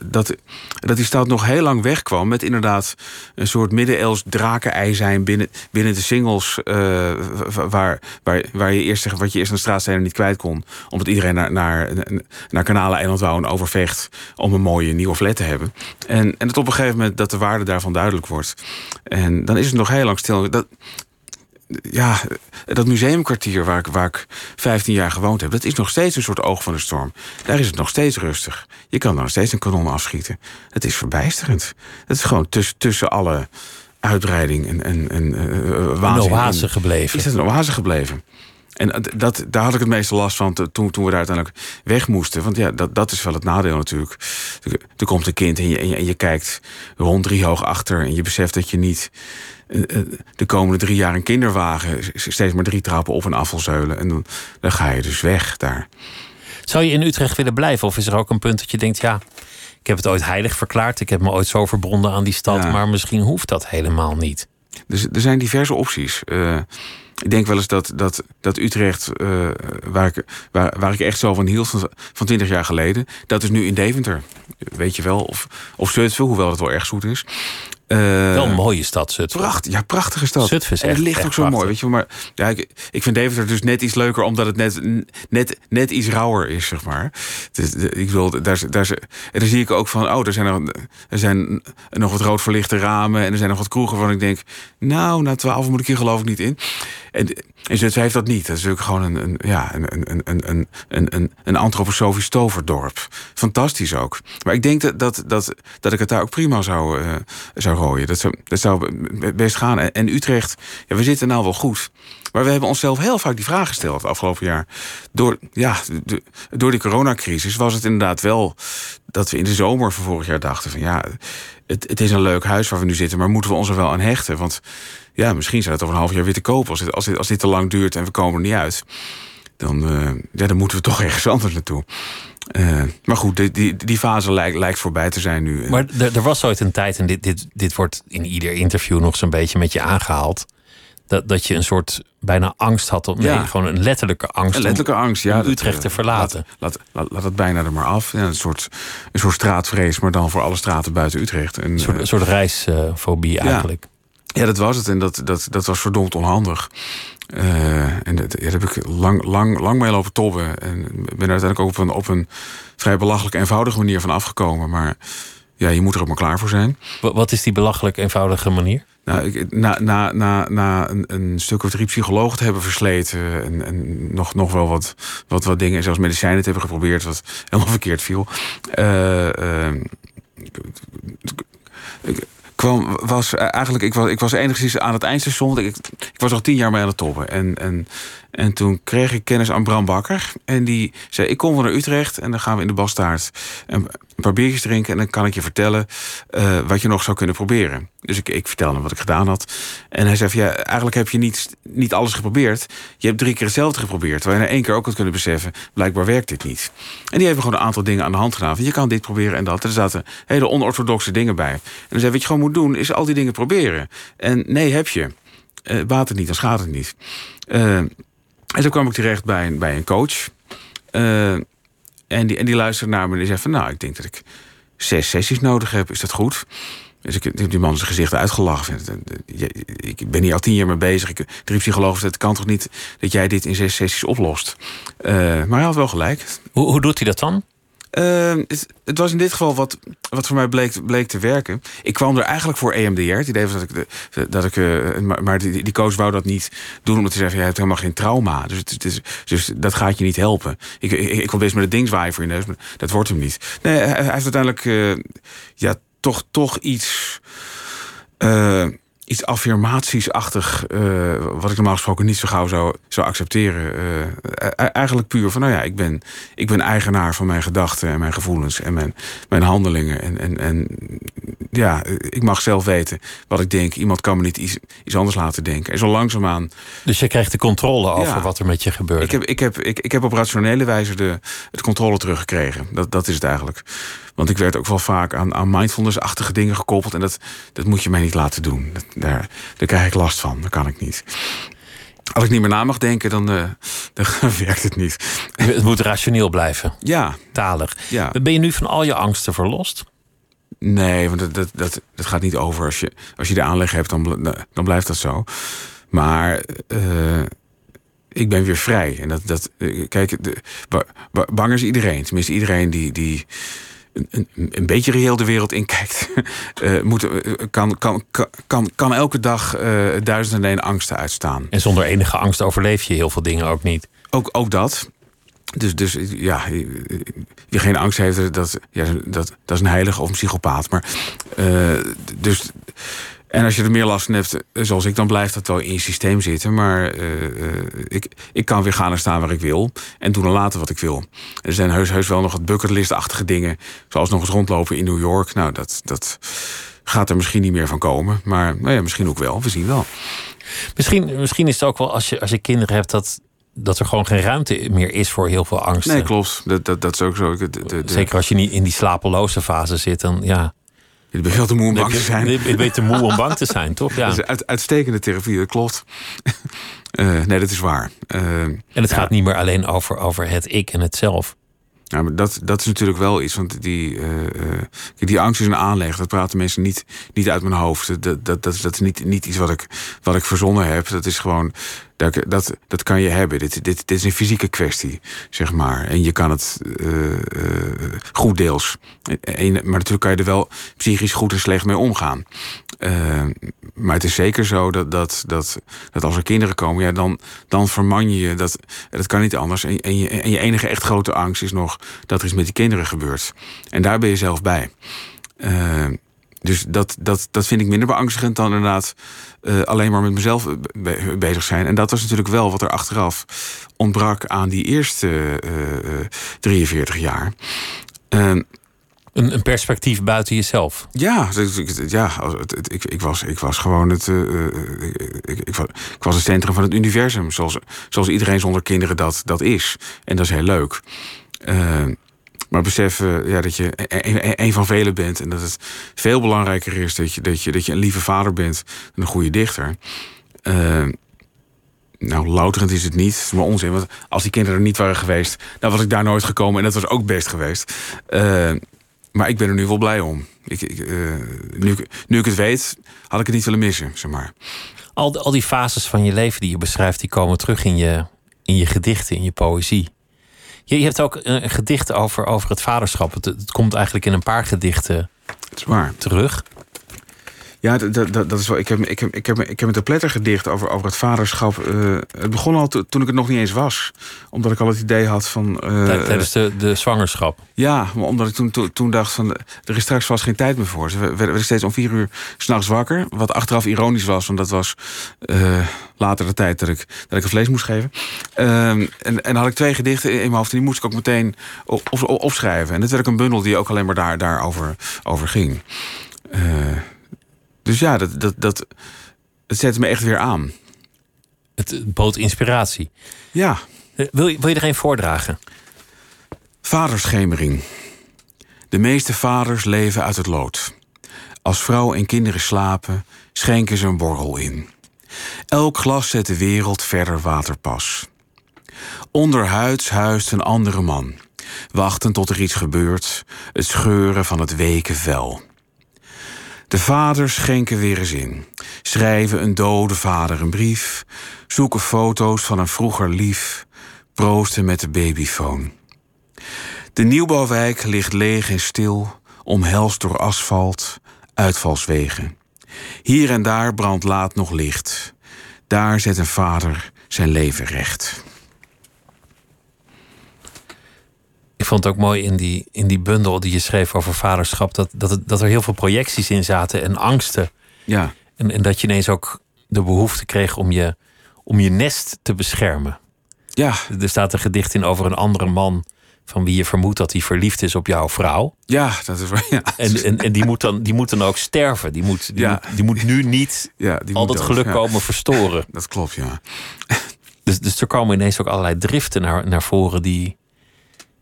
dat, dat die stad nog heel lang wegkwam met inderdaad een soort middeleeuws drakenei zijn binnen, binnen de singles. Uh, waar, waar, waar je eerst, wat je eerst aan de straatstenen niet kwijt kon. Omdat iedereen naar, naar, naar Kanalen-eiland wou en overvecht om een mooie nieuwe flat te hebben. En, en dat op een gegeven moment dat de waarde daarvan duidelijk wordt. En dan is het nog heel lang stil. Dat, ja, dat museumkwartier waar ik, waar ik 15 jaar gewoond heb, dat is nog steeds een soort oog van de storm. Daar is het nog steeds rustig. Je kan er nog steeds een kanon afschieten. Het is verbijsterend. Het is gewoon tussen, tussen alle uitbreiding en, en, en uh, waanzin. Een oase gebleven. Is het een oase gebleven? En dat, daar had ik het meeste last van toen, toen we daar uiteindelijk weg moesten. Want ja, dat, dat is wel het nadeel natuurlijk. Er komt een kind en je, en je, en je kijkt rond drie hoog achter... en je beseft dat je niet de komende drie jaar een kinderwagen... steeds maar drie trappen op en afvalzeulen. En dan, dan ga je dus weg daar. Zou je in Utrecht willen blijven? Of is er ook een punt dat je denkt... ja, ik heb het ooit heilig verklaard. Ik heb me ooit zo verbonden aan die stad. Maar misschien hoeft dat helemaal niet. dus er zijn diverse opties. Uh, ik denk wel eens dat, dat, dat Utrecht, uh, waar, ik, waar, waar ik echt zo van hield van, van 20 jaar geleden, dat is nu in Deventer. Weet je wel, of, of Zutphen, hoewel het wel erg zoet is. Uh, wel een mooie stad, Zutphen. Pracht, ja, prachtige stad. Zutphen is en het echt, ligt echt ook zo prachtig. mooi, weet je. Maar ja, ik, ik vind Deventer dus net iets leuker... omdat het net, net, net iets rauwer is, zeg maar. Dus, ik wil, daar, daar, en dan zie ik ook van... oh, er zijn, nog, er zijn nog wat rood verlichte ramen... en er zijn nog wat kroegen waarvan ik denk... nou, na twaalf moet ik hier geloof ik niet in. En, en Zutphen heeft dat niet. Dat is natuurlijk gewoon een, een, ja, een, een, een, een, een, een, antroposofisch toverdorp. Fantastisch ook. Maar ik denk dat, dat, dat, dat ik het daar ook prima zou, uh, zou gooien. Dat zou, best gaan. En, Utrecht, ja, we zitten nou wel goed. Maar we hebben onszelf heel vaak die vraag gesteld afgelopen jaar. Door, ja, de, door die coronacrisis was het inderdaad wel dat we in de zomer van vorig jaar dachten: van ja, het, het is een leuk huis waar we nu zitten, maar moeten we ons er wel aan hechten? Want ja, misschien zou het over een half jaar weer te kopen. Als dit, als dit, te lang duurt en we komen er niet uit, dan, uh, ja, dan moeten we toch ergens anders naartoe. Uh, maar goed, die, die, die fase lijkt, lijkt voorbij te zijn nu. Maar er, er was ooit een tijd, en dit, dit, dit wordt in ieder interview nog zo'n beetje met je aangehaald. Dat, dat je een soort bijna angst had. Om, Ja. nee, gewoon een letterlijke angst. Een letterlijke om, angst, ja. om Utrecht eh, te verlaten. Laat, laat, laat, het bijna er maar af. Ja, een, soort, een soort straatvrees, maar dan voor alle straten buiten Utrecht. En, Een soort, eh, een soort reisfobie eigenlijk. Ja, dat was het. En dat, dat, dat was verdomd onhandig. Uh, en dat, ja, daar heb ik lang, lang, lang mee lopen tobben. En ben er uiteindelijk ook op een, op een vrij belachelijk eenvoudige manier van afgekomen. Maar ja, je moet er ook maar klaar voor zijn. Wat, is die belachelijk eenvoudige manier? Nou, ik, na, na, na, na een, een, stuk of drie psychologen te hebben versleten... en, en nog, nog wel wat, wat, wat dingen, zelfs medicijnen te hebben geprobeerd... wat helemaal verkeerd viel... Uh, uh, kwam, was eigenlijk, ik was, ik was enigszins aan het eindstation. Ik, ik was al tien jaar mee aan het toppen. En, en, en toen kreeg ik kennis aan Bram Bakker. En die zei, ik kom van naar Utrecht en dan gaan we in de Bastaard een, paar biertjes drinken. En dan kan ik je vertellen uh, wat je nog zou kunnen proberen. Dus ik, ik vertelde hem wat ik gedaan had. En hij zei, ja, eigenlijk heb je niet, niet alles geprobeerd. Je hebt drie keer hetzelfde geprobeerd. Waar je na één keer ook had kunnen beseffen, blijkbaar werkt dit niet. En die hebben gewoon een aantal dingen aan de hand gedaan. Je kan dit proberen en dat. Er zaten hele onorthodoxe dingen bij. En dan zei, wat je gewoon moet doen, is al die dingen proberen. En nee, heb je. Uh, baat het niet, dan schaadt het niet. Uh, en zo kwam ik terecht bij een, bij een coach. Uh, en, die, en die luisterde naar me en die zei van... nou, ik denk dat ik zes sessies nodig heb. Is dat goed? Dus ik heb die man zijn gezicht uitgelachen. Ik ben hier al tien jaar mee bezig. Ik, drie psychologen het kan toch niet dat jij dit in zes sessies oplost? Maar hij had wel gelijk. Hoe, hoe doet hij dat dan? Uh, het, was in dit geval wat, wat voor mij bleek, bleek te werken. Ik kwam er eigenlijk voor EMDR. Het idee was dat ik. De, dat ik uh, maar die, die, coach wou dat niet doen, omdat hij zei: Je hebt helemaal geen trauma. Dus, het, is, dus dat gaat je niet helpen. Ik, ik, ik wil best met het ding zwaaien voor je neus, maar dat wordt hem niet. Nee, hij, heeft uiteindelijk. Uh, ja, toch, toch iets. Uh, iets affirmatiesachtig, uh, wat ik normaal gesproken niet zo gauw zou, zou accepteren. Uh, eigenlijk puur van, nou ja, ik ben, ik ben eigenaar van mijn gedachten en mijn gevoelens en mijn, mijn handelingen. En, en, en ja, ik mag zelf weten wat ik denk. Iemand kan me niet iets, iets anders laten denken. En zo langzaamaan... Dus je krijgt de controle over ja, wat er met je gebeurt. Ik heb, ik heb, ik, ik heb op rationele wijze de, het controle teruggekregen. Dat, dat is het eigenlijk. Want ik werd ook wel vaak aan, aan mindfulness-achtige dingen gekoppeld. En dat, dat moet je mij niet laten doen. Dat, daar, daar krijg ik last van. Dat kan ik niet. Als ik niet meer na mag denken, dan, uh, dan werkt het niet. Het moet rationeel blijven. Ja. Talig. Ja. Ben je nu van al je angsten verlost? Nee, want dat, dat, dat, dat gaat niet over. Als je, als je de aanleg hebt, dan, dan blijft dat zo. Maar... Uh, ik ben weer vrij. En dat, dat, kijk, de, bang is iedereen. Tenminste, iedereen die, die een, een, beetje reëel de wereld inkijkt, uh, moet, kan, kan, kan, kan elke dag uh, duizenden en angsten uitstaan. En zonder enige angst overleef je heel veel dingen ook niet. Ook, ook dat. Dus, dus ja, wie geen angst heeft, dat, ja, dat, dat is een heilige of een psychopaat. Maar uh, dus. En als je er meer last van hebt, zoals ik, dan blijft dat wel in je systeem zitten. Maar uh, uh, ik, ik kan weer gaan en staan waar ik wil. En doen en laten wat ik wil. Er zijn heus, heus wel nog wat bucketlist-achtige dingen. Zoals nog eens rondlopen in New York. Nou, dat, dat gaat er misschien niet meer van komen. Maar nou ja, misschien ook wel. We zien wel. Misschien, misschien is het ook wel als je, als je kinderen hebt dat dat er gewoon geen ruimte meer is voor heel veel angst. Nee, klopt. Dat, dat, dat is ook zo. De... Zeker als je niet in die slapeloze fase zit, dan ja. Je bent veel te moe om bang te zijn. Je bent beter moe om bang te zijn, toch? Ja. Dat is uit, uitstekende therapie, dat klopt. Uh, nee, dat is waar. Uh, en het ja. gaat niet meer alleen over, over het ik en het zelf. Ja, maar dat, dat is natuurlijk wel iets. Want die, uh, die angst is een aanleg. Dat praten mensen niet, niet uit mijn hoofd. Dat, dat, dat, dat is niet, niet iets wat ik, wat ik verzonnen heb. Dat is gewoon. Dat, dat, dat kan je hebben. Dit, dit, dit is een fysieke kwestie, zeg maar. En je kan het uh, goed deels. Maar natuurlijk kan je er wel psychisch goed en slecht mee omgaan. Uh, maar het is zeker zo dat, dat, dat, dat als er kinderen komen, ja, dan, dan verman je je. Dat, dat kan niet anders. En, en, je, en je enige echt grote angst is nog dat er iets met die kinderen gebeurt. En daar ben je zelf bij. Uh, dus dat, dat, dat vind ik minder beangstigend dan inderdaad uh, alleen maar met mezelf be bezig zijn. En dat was natuurlijk wel wat er achteraf ontbrak aan die eerste uh, 43 jaar. een, een, perspectief buiten jezelf. Ja, ja ik, ik, was, ik was gewoon het. Uh, ik, ik, was, ik was het centrum van het universum. Zoals, zoals iedereen zonder kinderen dat, dat is. En dat is heel leuk. Uh, maar beseffen ja, dat je een, een van velen bent. En dat het veel belangrijker is dat je, dat je, dat je een lieve vader bent. En een goede dichter. Uh, nou, louterend is het niet. Maar onzin. Want als die kinderen er niet waren geweest, dan was ik daar nooit gekomen. En dat was ook best geweest. Uh, maar ik ben er nu wel blij om. Ik, ik, uh, nu, nu ik het weet, had ik het niet willen missen, zeg maar. Al, al die fases van je leven die je beschrijft, die komen terug in je, in je gedichten, in je poëzie. Je, je hebt ook een, gedicht over, over het vaderschap. Het, het, komt eigenlijk in een paar gedichten is waar. terug. Ja, dat, dat, dat is wel. Ik heb, ik heb, ik heb, ik heb een te gedicht over, over het vaderschap. Uh, het begon al toen ik het nog niet eens was. Omdat ik al het idee had van. Uh, Tijdens de, de zwangerschap. Ja, maar omdat ik toen, toen, toen dacht van. Er is straks vast geen tijd meer voor. Ze werden steeds om vier uur s'nachts wakker. Wat achteraf ironisch was, want dat was uh, later de tijd dat ik, dat ik het vlees moest geven. en, en dan had ik twee gedichten in mijn hoofd. En die moest ik ook meteen op, op, opschrijven. En dit werd ook een bundel die ook alleen maar daar, daarover over ging. Dus ja, dat, dat, dat, het zette me echt weer aan. Het bood inspiratie. Ja. Wil je, wil je er een voordragen? Vaderschemering. De meeste vaders leven uit het lood. Als vrouw en kinderen slapen, schenken ze een borrel in. Elk glas zet de wereld verder waterpas. Onderhuids huist een andere man. Wachten tot er iets gebeurt, het scheuren van het weken vel. De vaders schenken weer eens in. Schrijven een dode vader een brief. Zoeken foto's van een vroeger lief. Proosten met de babyfoon. De nieuwbouwwijk ligt leeg en stil, omhelst door asfalt, uitvalswegen. Hier en daar brandt laat nog licht. Daar zet een vader zijn leven recht. Ik vond het ook mooi in die, in die bundel die je schreef over vaderschap, dat, dat, het, dat er heel veel projecties in zaten en angsten. Ja. En, en dat je ineens ook de behoefte kreeg om je, om je nest te beschermen. Ja. Er staat een gedicht in over een andere man van wie je vermoedt dat hij verliefd is op jouw vrouw. Ja, dat is waar. Ja. En, en, en die, moet dan, die moet dan ook sterven. Die moet, die, ja. moet, die moet nu niet ja, die al dat geluk komen verstoren. Dat klopt, ja. Dus, dus er komen ineens ook allerlei driften naar, naar voren die,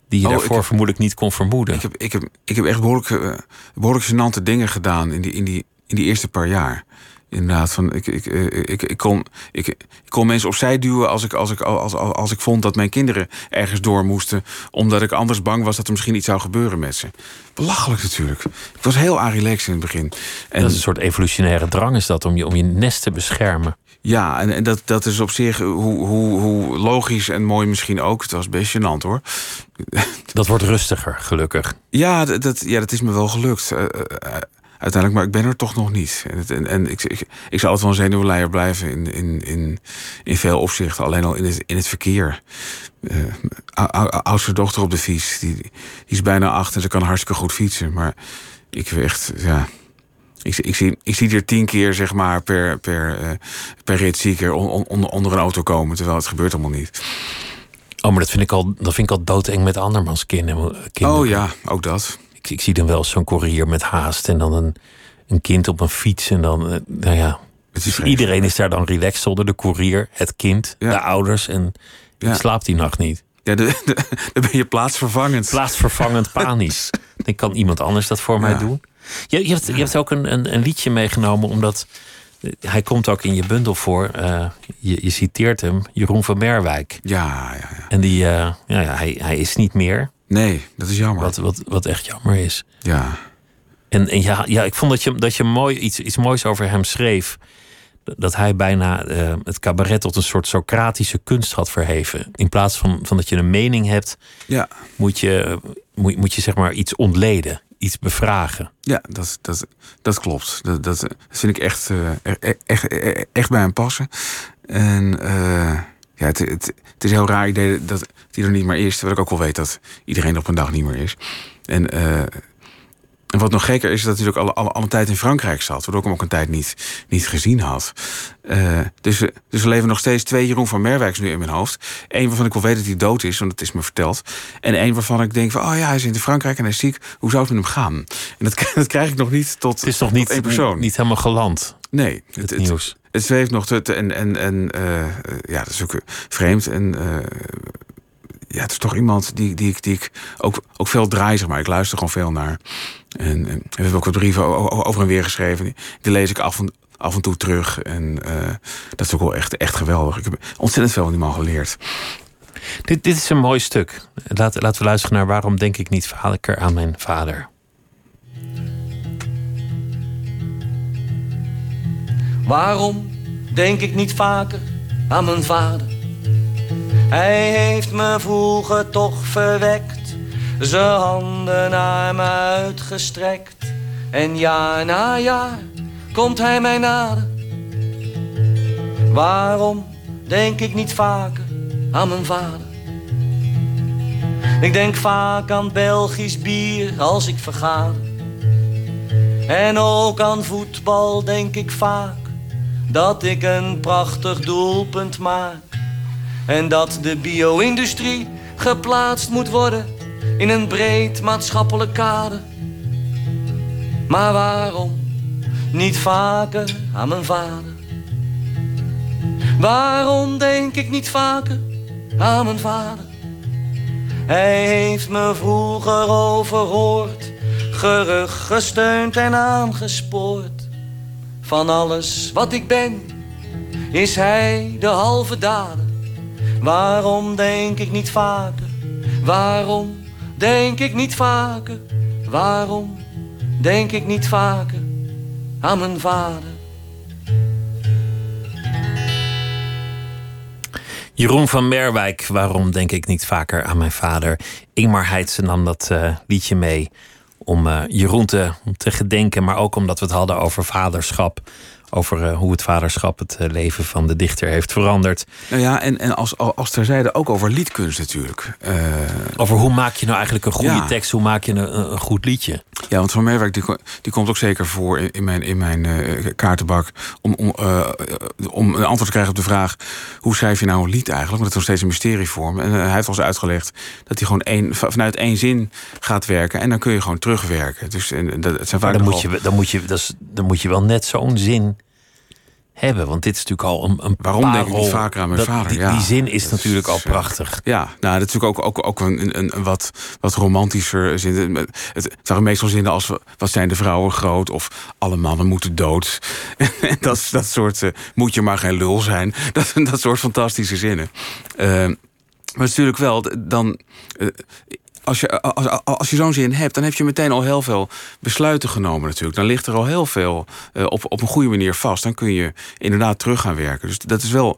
die je oh, daarvoor heb, vermoedelijk niet kon vermoeden. Ik heb, ik heb, ik heb echt behoorlijk, uh, behoorlijk gênante dingen gedaan in die, in, die, in die eerste paar jaar. Inderdaad, van, ik, ik, ik, ik, kon, ik, ik kon mensen opzij duwen als ik, als, ik, als, als, als ik vond dat mijn kinderen ergens door moesten. Omdat ik anders bang was dat er misschien iets zou gebeuren met ze. Belachelijk natuurlijk. Ik was heel arilex in het begin. En, dat is een soort evolutionaire drang is dat, om je, om je nest te beschermen. Ja, en, en dat, dat is op zich, hoe, hoe, hoe logisch en mooi misschien ook. Het was best gênant hoor. Dat wordt rustiger, gelukkig. Ja, dat, ja, dat is me wel gelukt. Uh, uiteindelijk, maar ik ben er toch nog niet. En, en, en ik, ik, ik zal altijd wel een zenuwleier blijven in, in, in, in veel opzichten. Alleen al in het, in het verkeer. Uh, oudste dochter op de fiets, die, die is bijna acht en ze kan hartstikke goed fietsen. Maar ik echt, ja... Ik, ik, zie, ik zie er tien keer zeg maar, per, per, uh, per rit zie ik er on, on, onder een auto komen, terwijl het gebeurt allemaal niet. Oh, maar dat vind ik al, dat vind ik al doodeng met andermans kinderen. Oh ja, ook dat. Ik, ik zie dan wel zo'n courier met haast en dan een, een kind op een fiets. En dan, uh, nou ja, is iedereen is daar dan relaxed onder de courier, het kind, ja. de ouders. En ja. slaapt die nacht niet. Ja, dan ben je plaatsvervangend. Plaatsvervangend panisch. dan kan iemand anders dat voor mij doen. Je, je, hebt, je hebt ook een, een, een liedje meegenomen, omdat eh, hij komt ook in je bundel voor. eh, je, je citeert hem, Jeroen van Merwijk. Ja, ja, ja. En die, eh, ja, ja, hij, hij is niet meer, Nee, dat is jammer. wat, wat, wat echt jammer is. Ja. En, en ja, ja, ik vond dat je, dat je mooi, iets, iets moois over hem schreef. Dat hij bijna het cabaret tot een soort Socratische kunst had verheven. In plaats van, van dat je een mening hebt, Ja, moet je, moet, moet je zeg maar iets ontleden, iets bevragen. ja dat, dat, dat klopt. Dat, dat vind ik echt, eh, e- echt, echt, echt bij hem passen. En eh, ja, het, het, het is heel raar idee dat hij er niet meer is. Terwijl ik ook wel weet dat iedereen er op een dag niet meer is. En, eh, en wat nog gekker is, is dat hij ook alle, alle, alle tijd in Frankrijk zat. Waardoor ik hem ook een tijd niet, niet gezien had. Eh, dus, we- dus er leven nog steeds twee Jeroen van Merwijks nu in mijn hoofd. Eén waarvan ik wel weet dat hij dood is, want het is me verteld. En één waarvan ik denk van, oh ja, hij is in Frankrijk en hij is ziek. Hoe zou het met hem gaan? En dat, dat krijg ik nog niet tot, Het is nog tot niet, één persoon. niet helemaal geland, nee, het, nieuws. het zweeft nog te, en, en, en eh, eh, ja, dat is ook eh, vreemd. En eh, ja, het is toch iemand die, die, ik, die ik ook, ook veel draai, zeg maar. Ik luister gewoon veel naar. En, en we hebben ook wat brieven over en weer geschreven. Die, die lees ik af en, af en toe terug. En eh, dat is ook wel echt, echt geweldig. Ik heb ontzettend veel van die man geleerd. Dit, dit is een mooi stuk. Laat, laten we luisteren naar waarom denk ik niet vaker aan mijn vader. Waarom denk ik niet vaker aan mijn vader? Hij heeft me vroeger toch verwekt, zijn handen naar me uitgestrekt. En jaar na jaar komt hij mij nader. Waarom denk ik niet vaker aan mijn vader? Ik denk vaak aan Belgisch bier als ik vergader. En ook aan voetbal denk ik vaak dat ik een prachtig doelpunt maak. En dat de bio-industrie geplaatst moet worden in een breed maatschappelijk kader. Maar waarom niet vaker aan mijn vader? Waarom denk ik niet vaker aan mijn vader? Hij heeft me vroeger overhoord, gerug gesteund en aangespoord. Van alles wat ik ben, is hij de halve dader. Waarom denk ik niet vaker? Waarom denk ik niet vaker? Waarom denk ik niet vaker aan mijn vader? Jeroen van Merwijk, waarom denk ik niet vaker aan mijn vader? Ingmar Heitse nam dat eh, liedje mee om eh, Jeroen te, te gedenken, maar ook omdat we het hadden over vaderschap. Over eh, hoe het vaderschap het eh, leven van de dichter heeft veranderd. Nou ja, en, en als, als terzijde ook over liedkunst natuurlijk. Eh, Over hoe maak je nou eigenlijk een goede Ja. tekst? Hoe maak je een, een goed liedje? Ja, want Van Merwijk die, die komt ook zeker voor in mijn, in mijn eh, kaartenbak. Om, om, eh, om een antwoord te krijgen op de vraag: hoe schrijf je nou een lied eigenlijk? Want het is nog steeds een mysterie voor me. En eh, hij heeft ons uitgelegd dat hij gewoon één, va- vanuit één zin gaat werken. En dan kun je gewoon terugwerken. Dus en, dat, het zijn Maar vaak dan nogal- moet, je, dan, moet je, dat is, dan moet je wel net zo'n zin hebben. Want dit is natuurlijk al een, een Waarom denk ik niet vaker aan mijn Dat- vader? Die, Ja, die zin is dat natuurlijk al is, eh, prachtig. Ja, nou, dat is natuurlijk ook, ook, ook een, een, een wat, wat romantischer zin. Het, het waren meestal zinnen als wat zijn de vrouwen groot of alle mannen moeten dood. Dat, dat soort eh, moet je maar geen lul zijn. Dat, dat soort fantastische zinnen. Eh, maar natuurlijk wel dan. Als je, als, als, je zo'n zin hebt, dan heb je meteen al heel veel besluiten genomen natuurlijk. Dan ligt er al heel veel eh, op, op een goede manier vast. Dan kun je inderdaad terug gaan werken. Dus dat is wel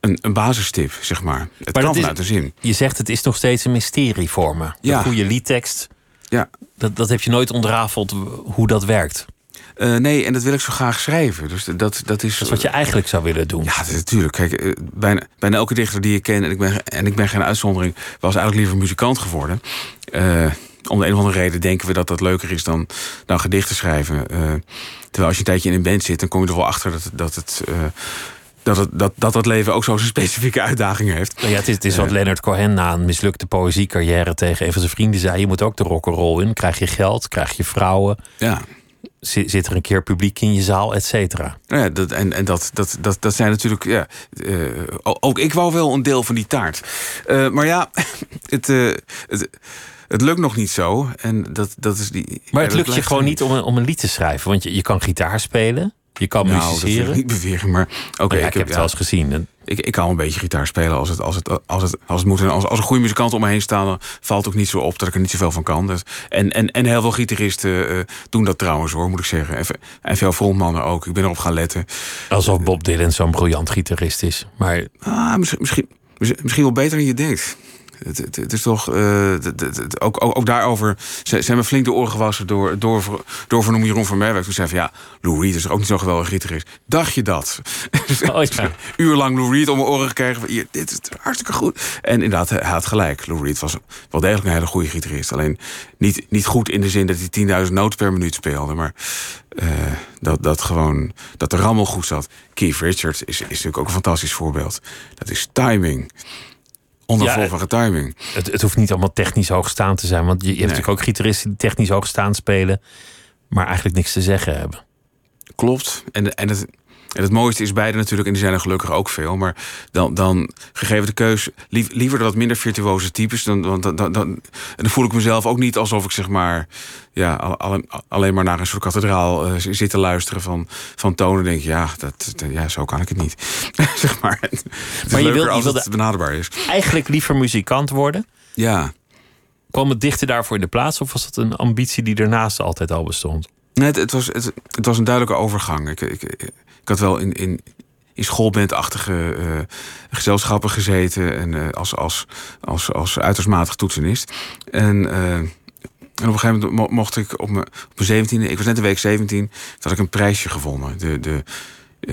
een, een basistip, zeg maar. Het Maar kan is- vanuit de zin. Je zegt het is nog steeds een mysterie voor me. Ja. Een goede liedtekst, Ja. dat, dat heb je nooit ontrafeld hoe dat werkt. Eh, nee, en dat wil ik zo graag schrijven. Dus dat, dat is... Dat is wat je eigenlijk zou willen doen. Ja, natuurlijk. Kijk, eh, bijna, bijna elke dichter die ik ken, en ik ben, en ik ben geen uitzondering, was eigenlijk liever muzikant geworden. Eh, om de een of andere reden denken we dat dat leuker is dan, dan gedichten schrijven. Eh, terwijl als je een tijdje in een band zit, dan kom je er wel achter dat, dat het. eh, dat, het, dat, dat dat leven ook zo zijn specifieke uitdagingen heeft. Ja, het is, het is wat Leonard Cohen na een mislukte poëziecarrière tegen een van zijn vrienden zei. Je moet ook de rock'n'roll in. Krijg je geld, krijg je vrouwen. Ja. Zit, zit er een keer publiek in je zaal, et cetera. Ja, dat, en en dat, dat, dat, dat zijn natuurlijk. Ja, eh, ook ik wou wel een deel van die taart. Eh, maar ja, het, eh, het, het lukt nog niet zo. En dat, dat is die, Maar het lukt je gewoon niet om een, om een lied te schrijven. Want je, je kan gitaar spelen, je kan Nou, musiceren. niet beweren, maar oké. Ja, ik, heb het wel eens gezien. En Ik, ik kan een beetje gitaar spelen als het, als het, als het, als het moet. En als, als er goede muzikanten om me heen staan, dan valt het ook niet zo op dat ik er niet zoveel van kan. Dus, en, en, en heel veel gitaristen eh, doen dat trouwens hoor, moet ik zeggen. En, en veel frontmannen ook. Ik ben erop gaan letten. Alsof Bob Dylan zo'n briljant gitarist is. Maar Ah, misschien, misschien, misschien wel beter dan je denkt. Het, het, het is toch. eh, het- het- het- ook, ook, ook daarover ze- zijn me flink de oren gewassen door, door, door van Jeroen van Merwijk. Toen zei van ja, Lou Reed is ook niet zo geweldig gitarist. Dacht je dat? Oh, ja. Uurlang Lou Reed om mijn oren gekregen. van, Hier, dit is hartstikke goed. En inderdaad, hij had gelijk. Lou Reed was wel degelijk een hele goede gitarist. Alleen niet, niet goed in de zin dat hij 10.000 noten per minuut speelde. Maar eh, dat, dat gewoon dat de rammel goed zat. Keith Richards is, is natuurlijk ook een fantastisch voorbeeld. Dat is timing. Onafvolgbare timing. het, het hoeft niet allemaal technisch hoogstaand te zijn. Want je, je hebt Nee. natuurlijk ook gitaristen die technisch hoogstaand spelen. Maar eigenlijk niks te zeggen hebben. Klopt. En, en, het, en het mooiste is beide natuurlijk, en die zijn er gelukkig ook veel. Maar dan, dan gegeven de keus, lief- liever de wat minder virtuoze types. Dan, dan, dan, dan, en dan voel ik mezelf ook niet alsof ik zeg maar. Ja, al- al- alleen maar naar een soort kathedraal eh, zit te luisteren van, van tonen. Denk ik, ja, dat, dat- ja, zo kan ik het niet. zeg maar. Het Maar je wil- je wilde- het benaderbaar is. Eigenlijk liever muzikant worden. Ja. Kwam het dichter daarvoor in de plaats? Of was dat een ambitie die ernaast altijd al bestond? Nee, het, het was, het, het was een duidelijke overgang. Ik, ik had wel in, in, in schoolbandachtige eh, gezelschappen gezeten. En eh, als, als, als, als toetsenist. En, eh, en op een gegeven moment mo- mocht ik op mijn, op mijn 17e, ik was net de week 17, toen had ik een prijsje gewonnen. De, de,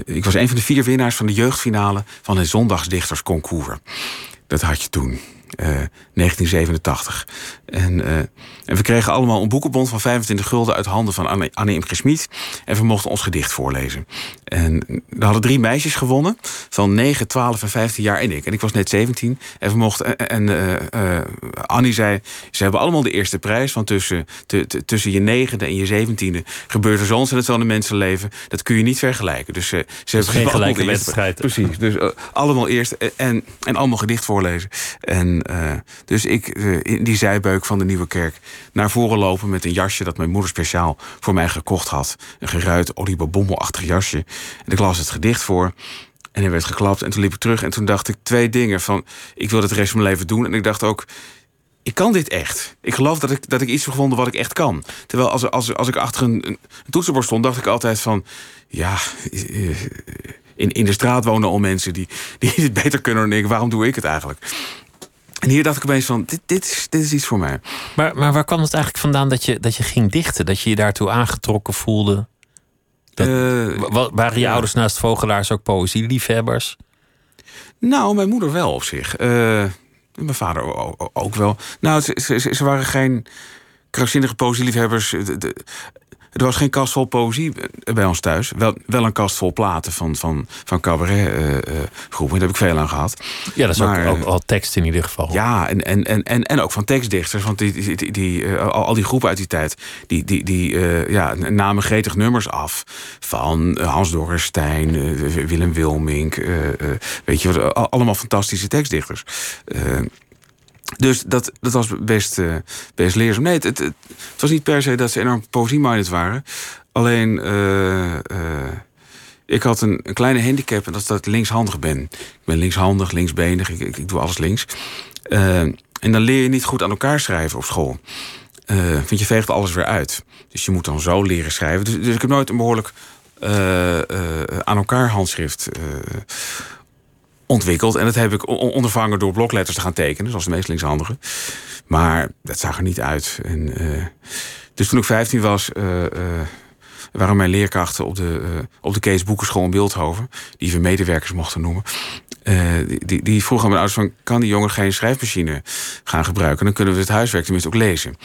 ik was een van de vier winnaars van de jeugdfinale van het Zondagsdichtersconcours. Dat had je toen. Eh, 1987. En, eh, en we kregen allemaal een boekenbond van 25 gulden uit handen van Anne, Anne Imke Schmid. En we mochten ons gedicht voorlezen. En er hadden drie meisjes gewonnen van 9, 12 en 15 jaar en ik. En ik was net 17. En we mochten. En eh, eh, Annie zei: ze hebben allemaal de eerste prijs. Want tussen, tussen je negende en je zeventiende gebeurt er zo ontzettend veel in een mensenleven. Dat kun je niet vergelijken. Dus eh, ze hebben geen allemaal gelijke wedstrijd. Precies. Dus eh, allemaal eerst eh, en, en allemaal gedicht voorlezen. En eh, dus ik eh, in die zijbeuk van de Nieuwe Kerk naar voren lopen met een jasje dat mijn moeder speciaal voor mij gekocht had. Een geruit oliebabommelachtig jasje. En ik las het gedicht voor. En er werd geklapt en toen liep ik terug en toen dacht ik twee dingen van ik wil het rest van mijn leven doen. En ik dacht ook, ik kan dit echt. Ik geloof dat ik, dat ik iets heb gevonden wat ik echt kan. Terwijl als, als, als ik achter een, een toetsenbord stond, dacht ik altijd van... ja, eh, in, in de straat wonen al mensen die, die het beter kunnen dan ik. Waarom doe ik het eigenlijk? En hier dacht ik opeens van, dit, dit, is, dit is iets voor mij. Maar, maar waar kwam het eigenlijk vandaan dat je, dat je ging dichten? Dat je je daartoe aangetrokken voelde? Dat- Eh, Wa- waren je ja. ouders naast vogelaars ook poëzieliefhebbers? Nou, mijn moeder wel op zich. Eh, mijn vader ook wel. Nou, ze, ze, ze- ze waren geen krankzinnige poëzieliefhebbers. De- de- Er was geen kast vol poëzie bij ons thuis. Wel, wel een kast vol platen van, van, van cabaretgroepen. Daar heb ik veel aan gehad. Ja, dat is Maar, ook, ook al tekst in ieder geval. Ja, en, en, en, en, en ook van tekstdichters. Want die, die, die, die, eh, al, die groepen uit die tijd... die, die, die eh, ja, namen gretig nummers af. Van eh, Hans Dorrestein, eh, Willem Wilmink... eh, eh, weet je allemaal fantastische tekstdichters. Dus dat, dat was best, eh, best leerzaam. Nee, het, het, was niet per se dat ze enorm poëzie-minded waren. Alleen... eh, eh, ik had een, een kleine handicap en dat is dat ik linkshandig ben. Ik ben linkshandig, linksbenig, ik, ik, doe alles links. En dan leer je niet goed aan elkaar schrijven op school. Want je veegt alles weer uit. Dus je moet dan zo leren schrijven. Dus, dus ik heb nooit een behoorlijk eh, eh, aan elkaar handschrift ontwikkeld. En dat heb ik on- ondervangen door blokletters te gaan tekenen, zoals de meest linkshandigen. Maar dat zag er niet uit. En, eh, dus toen ik 15 was, eh, waren mijn leerkrachten op de, op de Kees Boekenschool in Beeldhoven, die we medewerkers mochten noemen. Eh, die, die, vroegen aan mijn ouders van, kan die jongen geen schrijfmachine gaan gebruiken? Dan kunnen we het huiswerk tenminste ook lezen.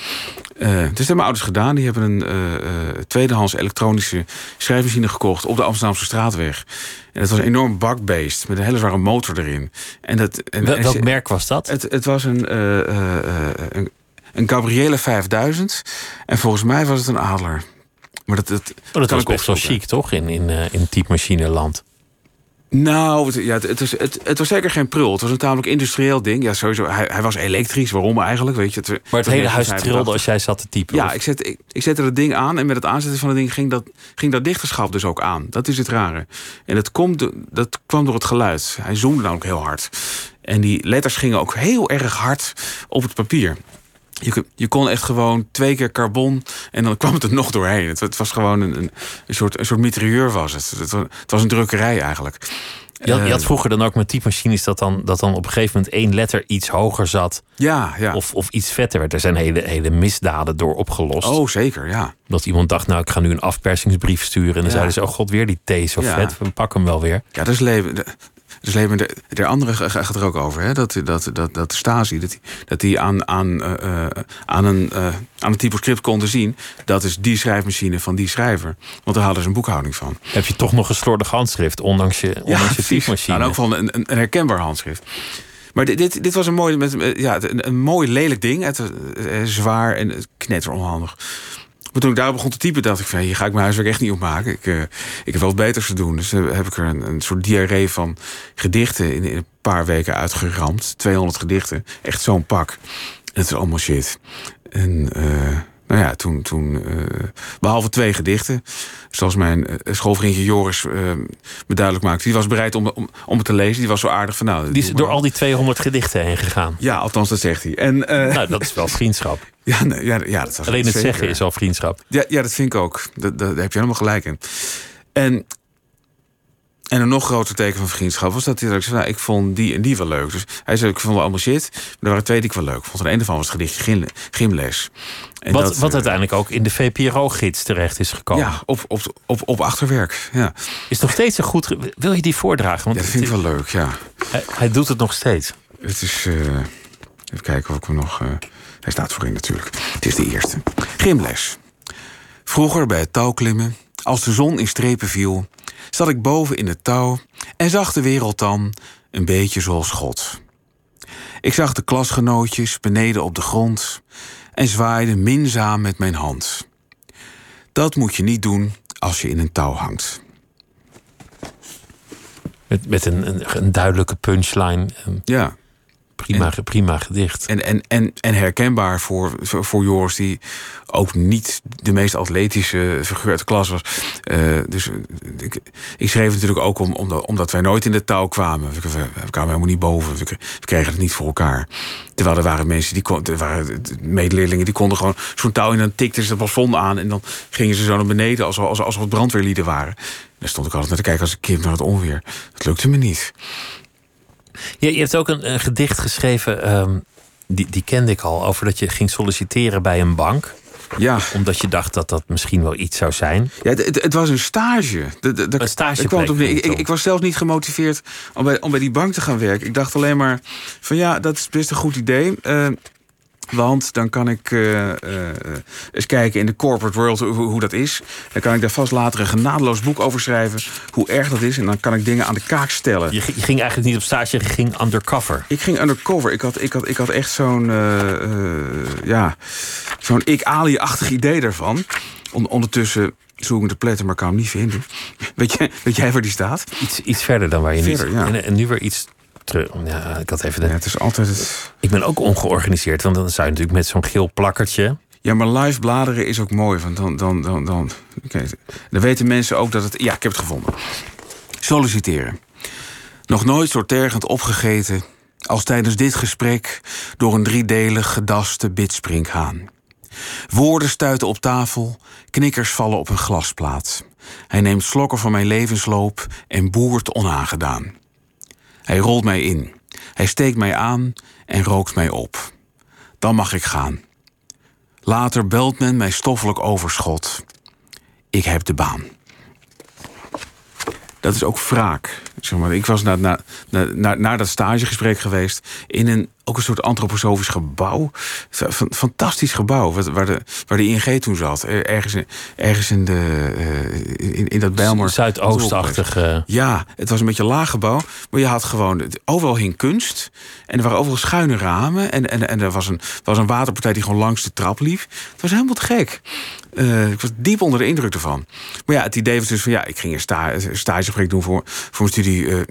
Eh, dus dat hebben mijn ouders gedaan. Die hebben een eh, tweedehands elektronische schrijfmachine gekocht op de Amsterdamse straatweg. En dat was een enorm bakbeest met een hele zware motor erin. En dat, en, Wel- en welk merk was dat? het, het was een, een, een Gabriele 5000. En volgens mij was het een Adler. Maar dat, dat, Oh, dat kan was best wel chic, toch? In, in, in typemachineland. Nou, het, ja, het, het, was, het, het was zeker geen prul. Het was een tamelijk industrieel ding. Ja, sowieso. Hij, hij was elektrisch. Waarom eigenlijk? Weet je, het, Maar het hele huis trilde als jij zat te typen. Ja, of- ik, zet, ik, ik zette het ding aan en met het aanzetten van het ding ging dat, ging dat dichterschap dus ook aan. Dat is het rare. En dat, komt, dat kwam door het geluid. Hij zoomde namelijk heel hard. En die letters gingen ook heel erg hard op het papier. Je, kon- je kon echt gewoon twee keer carbon en dan kwam het er nog doorheen. Het, het was gewoon een, een, een soort, een soort mitrailleur was het. Het, wa- het was een drukkerij eigenlijk. Je had, je had Eh, vroeger dan ook met typemachines dat dan, dat dan op een gegeven moment één letter iets hoger zat. ja, ja. Of, of iets vetter werd. Er zijn hele, hele misdaden door opgelost. oh, zeker, ja. Dat iemand dacht, nou, ik ga nu een afpersingsbrief sturen. En dan Ja. zeiden ze, oh god, weer die thee zo Ja. vet. We pakken hem wel weer. Ja, dat is leven. Leven. De, de andere ga- gaat er ook over. Hè? Dat, dat, dat, dat de Stasi dat dat die aan, aan, eh, aan, een, eh, aan een typoscript konden zien. Dat is die schrijfmachine van die schrijver. Want daar hadden ze een boekhouding van. Heb je toch nog een slordig handschrift, ondanks je, ondanks je typemachine. Nou, elk geval een, een, een herkenbaar handschrift. Maar dit, dit, dit was een mooi, met, ja, een, een mooi lelijk ding. Het, zwaar en knetter onhandig. Maar toen ik daar begon te typen, dacht ik van... hier ga ik mijn huiswerk echt niet op maken. Ik, eh, ik heb wel beters te doen. Dus eh, heb ik er een, een soort diarree van gedichten... In, in een paar weken uitgeramd. 200 gedichten. Echt zo'n pak. En het is allemaal shit. En eh, nou ja, toen... toen eh, behalve twee gedichten... zoals mijn schoolvriendje Joris me duidelijk maakte... die was bereid om, om, om het te lezen. Die was zo aardig van... nou, Die is door al die 200 gedichten heen gegaan. Ja, althans, dat zegt hij. En, Nou, dat is wel vriendschap. Ja, nee, ja, ja, dat was Alleen het zeker. zeggen is al vriendschap. Ja, ja, dat vind ik ook. Dat, dat, daar heb je helemaal gelijk in. En, en een nog groter teken van vriendschap was dat hij ik zei, nou, ik vond die en die wel leuk. Dus hij zei, ik vond wel allemaal shit. Maar er waren twee die ik wel leuk vond. En een daarvan was het gedichtje Gym- Gymles. En Wat, dat, wat eh, uiteindelijk ook in de VPRO-gids terecht is gekomen. Ja, op, op, op, op achterwerk. Ja. Is nog steeds een goed... Wil je die voordragen? Want ja, dat vind ik wel leuk, ja. hij, hij doet het nog steeds. Het is. eh, even kijken of ik hem nog. eh, hij staat voorin natuurlijk. Het is de eerste. Gymles. Vroeger bij het touwklimmen, als de zon in strepen viel, zat ik boven in het touw en zag de wereld dan een beetje zoals God. Ik zag de klasgenootjes beneden op de grond en zwaaide minzaam met mijn hand. Dat moet je niet doen als je in een touw hangt. Met, met een, een, een duidelijke punchline. Ja. Prima, prima gedicht. En, en, en, en herkenbaar voor, voor Joris, die ook niet de meest atletische figuur uit de klas was. Eh, dus eh, ik, ik schreef natuurlijk ook om, omdat, omdat wij nooit in de touw kwamen. We, we- we kwamen helemaal niet boven. We, kre- we kregen het niet voor elkaar. Terwijl er waren mensen, die kon, er waren medeleerlingen, die konden gewoon zo'n touw in en dan tikten ze het plafond aan. En dan gingen ze zo naar beneden als, als, als het brandweerlieden waren. En daar stond ik altijd naar te kijken als een kind naar het onweer. Dat lukte me niet. Je, je hebt ook een, een gedicht geschreven, ehm, die, die kende ik al, over dat je ging solliciteren bij een bank. Ja, Omdat je dacht dat dat misschien wel iets zou zijn. Ja, het, het, het was een stage. De, de, de- Een ik, kwam op ik, ik, was zelfs niet gemotiveerd om bij, om bij die bank te gaan werken. Ik dacht alleen maar van ja, dat is best een goed idee. Eh, want dan kan ik eh, eh, eens kijken in de corporate world hoe, hoe dat is. Dan kan ik daar vast later een genadeloos boek over schrijven. Hoe erg dat is. En dan kan ik dingen aan de kaak stellen. Je, ging- je ging eigenlijk niet op stage, je ging undercover. Ik ging undercover. Ik had, ik had, ik had echt zo'n eh, ja, zo'n ik-Ali-achtig idee daarvan. On- ondertussen zoek ik te pletten, maar kan hem niet vinden. Weet, je, weet jij waar die staat? Iets, iets verder dan waar je niet... ja. En, en nu weer iets. Ja, ik had even de, Ja, het is altijd het... Ik ben ook ongeorganiseerd, want dan zou je natuurlijk met zo'n geel plakkertje. Ja, maar live bladeren is ook mooi. Want dan, dan, dan, dan, dan weten mensen ook dat het... Ja, ik heb het gevonden. Solliciteren. Nog nooit zo tergend opgegeten als tijdens dit gesprek door een driedelig gedaste bitsprinkhaan. Woorden stuiten op tafel, knikkers vallen op een glasplaat. Hij neemt slokken van mijn levensloop en boert onaangedaan. Hij rolt mij in. Hij steekt mij aan en rookt mij op. Dan mag ik gaan. Later belt men mij stoffelijk overschot. Ik heb de baan. Dat is ook wraak. Zeg maar, ik was naar, naar dat stagegesprek geweest in een ook een soort antroposofisch gebouw. Fan- Fantastisch gebouw, waar de, waar de ING toen zat. Er- Ergens in, ergens in, de, eh, in, in dat Bijlmer. Zuidoostachtig. eh, Ja, het was een beetje een laag gebouw. Maar je had gewoon... Overal hing kunst. En er waren overal schuine ramen. En, en, en er was een, was een waterpartij die gewoon langs de trap liep. Het was helemaal te gek. Eh, ik was diep onder de indruk ervan. Maar ja, het idee was dus van... Ja, ik ging een, sta, een stageproject doen voor, voor mijn studie uh,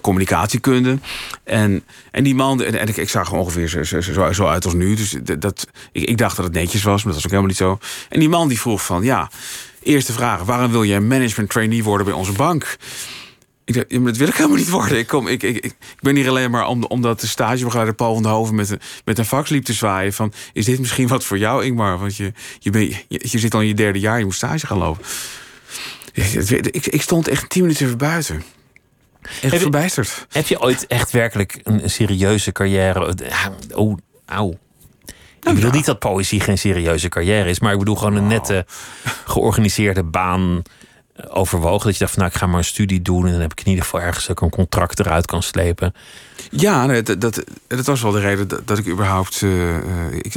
communicatiekunde. En, en die man, en, en ik, ik, zag er ongeveer zo, zo, uit als nu. Dus dat, ik, ik dacht dat het netjes was, maar dat was ook helemaal niet zo. En die man die vroeg van, ja, eerste vraag... waarom wil jij management trainee worden bij onze bank? Ik dacht, dat wil ik helemaal niet worden. Ik, kom, ik, ik, ik ben hier alleen maar om, omdat de stagebegeleider Paul van der Hoven met een, met een fax liep te zwaaien. Van, is dit misschien wat voor jou, Ingmar? Want je, je, ben, je, je zit al in je derde jaar, je moet stage gaan lopen. Ik, ik stond echt tien minuten even buiten. Echt heb verbijsterd. heb je ooit echt werkelijk een, serieuze carrière? Oh, auw. Ik bedoel niet dat poëzie geen serieuze carrière is, maar ik bedoel gewoon een nette, georganiseerde baan overwogen? Dat je dacht van nou, ik ga maar een studie doen en dan heb ik in ieder geval ergens ook een contract eruit kan slepen. Ja, dat, dat, dat, was wel de reden dat, dat ik überhaupt. Uh, ik,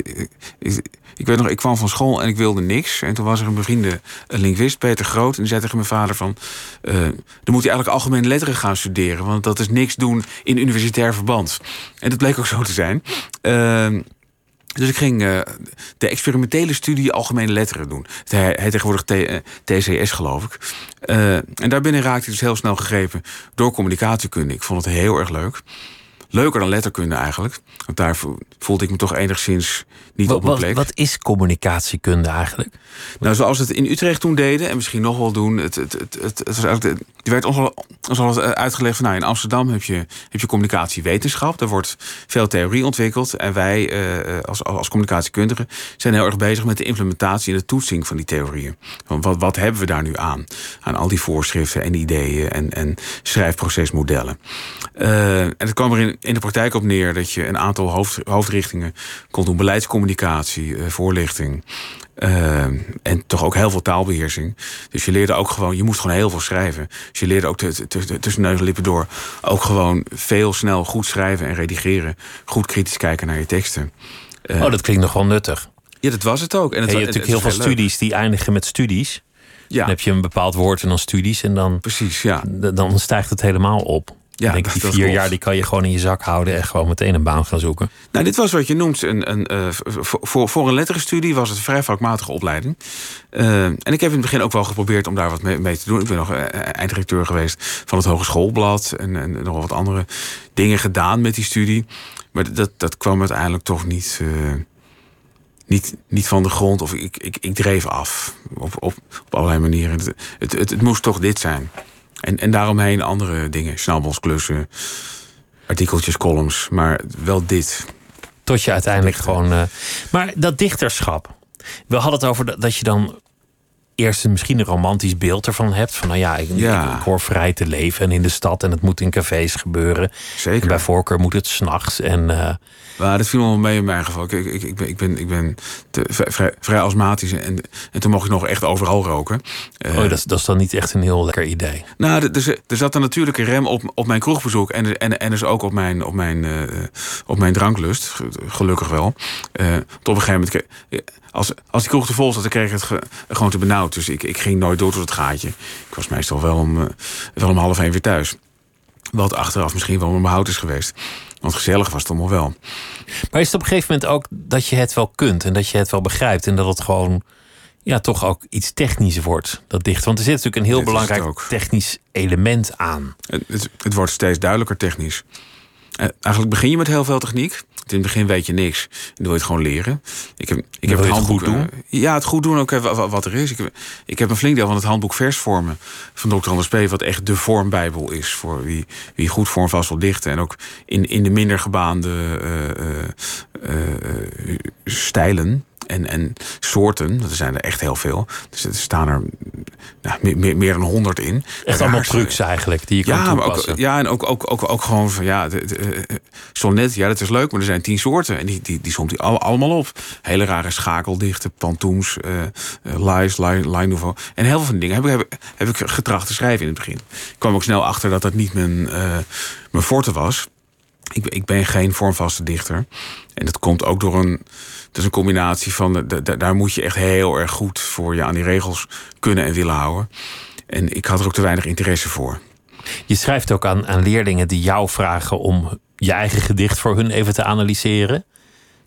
ik, ik, weet nog, ik kwam van school en ik wilde niks. En toen was er een bevriende een linguist, Peter Groot. En die zei tegen mijn vader van... Dan moet hij eigenlijk algemene letteren gaan studeren. Want dat is niks doen in universitair verband. En dat bleek ook zo te zijn. Uh, dus ik ging uh, de experimentele studie Algemene Letteren doen. Hij heet tegenwoordig TCS, eh, geloof ik. Uh, en daarbinnen raakte ik dus heel snel gegrepen door communicatiekunde. Ik vond het heel erg leuk. Leuker dan letterkunde eigenlijk. Want daar voelde ik me toch enigszins niet wat, op mijn plek. Wat, is communicatiekunde eigenlijk? Nou, zoals we het in Utrecht toen deden, en misschien nog wel doen. Het, het, het, het, het er werd ons al, uitgelegd van nou, in Amsterdam heb je, heb je communicatiewetenschap. Daar wordt veel theorie ontwikkeld. En wij uh, als, als communicatiekundigen zijn heel erg bezig met de implementatie en de toetsing van die theorieën. Want wat, wat hebben we daar nu aan? Aan al die voorschriften en ideeën en, en schrijfprocesmodellen. Uh, en het kwam er in, in de praktijk op neer dat je een aantal hoofd, hoofdrichtingen kon doen. Beleidscommunicatie, uh, voorlichting. Uh, en toch ook heel veel taalbeheersing. Dus je leerde ook gewoon, je moest gewoon heel veel schrijven. Dus je leerde ook tussen neus en lippen door ook gewoon veel snel goed schrijven en redigeren. Goed kritisch kijken naar je teksten. Uh, oh, dat klinkt nog wel nuttig. Ja, dat was het ook. En het, je hebt natuurlijk heel veel studies die eindigen met studies. Ja. Dan heb je een bepaald woord en dan studies. En dan, Precies, ja. dan stijgt het helemaal op. Ja, denk die vier jaar die kan je gewoon in je zak houden en gewoon meteen een baan gaan zoeken. Nou, dit was wat je noemt een, een uh, voor, voor een letterenstudie was het een vrij vakmatige opleiding. Uh, en ik heb in het begin ook wel geprobeerd om daar wat mee, mee te doen. Ik ben nog uh, einddirecteur geweest van het Hogeschoolblad en, en nog wat andere dingen gedaan met die studie. Maar dat, dat kwam uiteindelijk toch niet, niet, niet van de grond. Of ik, ik, ik dreef af op, op, op allerlei manieren. Het, het, het, het moest toch dit zijn. En, en daaromheen andere dingen. Snabbelsklussen, artikeltjes, columns. Maar wel dit. Tot je uiteindelijk gewoon... Uh, maar dat dichterschap. We hadden het over dat je dan eerst misschien een romantisch beeld ervan hebt. Van nou ja, ik, ja. ik, hoor vrij te leven en in de stad en het moet in cafés gebeuren. Zeker. En bij voorkeur moet het s'nachts. En, uh, maar dat viel wel mee in mijn geval. Ik, ik, ik ben, ik ben, ik ben te, vrij, vrij astmatisch en, en toen mocht ik nog echt overal roken. Uh, oh, dat, dat is dan niet echt een heel lekker idee. Nou, er, er zat een natuurlijke rem op, op mijn kroegbezoek en, en, en dus ook op mijn, op mijn, uh, op mijn dranklust. Gelukkig wel. Tot op een gegeven moment als, als die kroeg te vol zat, dan kreeg ik het gewoon te benauwd. Dus ik, ik ging nooit door tot het gaatje. Ik was meestal wel om, uh, wel om half één weer thuis. Wat achteraf misschien wel om mijn hout is geweest. Want gezellig was het allemaal wel. Maar is het op een gegeven moment ook dat je het wel kunt en dat je het wel begrijpt en dat het gewoon ja, toch ook iets technisch wordt, dat dicht. Want er zit natuurlijk een heel belangrijk technisch element aan. Het, het, het, wordt steeds duidelijker technisch. Eh, eigenlijk begin je met heel veel techniek. In het begin weet je niks. Dan wil je het gewoon leren. Ik heb, ik heb het handboek doen. Uh, ja, het goed doen ook even wat er is. Ik heb, ik heb een flink deel van het handboek versvormen van Dr. Anders P. Wat echt de vormbijbel is voor wie, wie goed vormvast wil dichten. En ook in, in de minder gebaande uh, stijlen en, en soorten. Er zijn er echt heel veel. Dus er staan er nou, meer, meer dan honderd in. Echt allemaal trucs eigenlijk die je ja, kan toepassen. Ook, ja, en ook, ook, ook, ook gewoon van ja, de, de, eh, sonnet, ja, dat is leuk, maar er zijn tien soorten. En die, die, die somt hij allemaal op. Hele rare schakeldichten, pantoums, uh, lies, line, line nouveau. En heel veel van die dingen heb ik, heb, heb ik getracht te schrijven in het begin. Ik kwam ook snel achter dat dat niet mijn, uh, mijn forte was. Ik, ik ben geen vormvaste dichter. En dat komt ook door een is een combinatie van, de, de, daar moet je echt heel erg goed voor je aan die regels kunnen en willen houden. En ik had er ook te weinig interesse voor. Je schrijft ook aan, aan leerlingen die jou vragen om je eigen gedicht voor hun even te analyseren.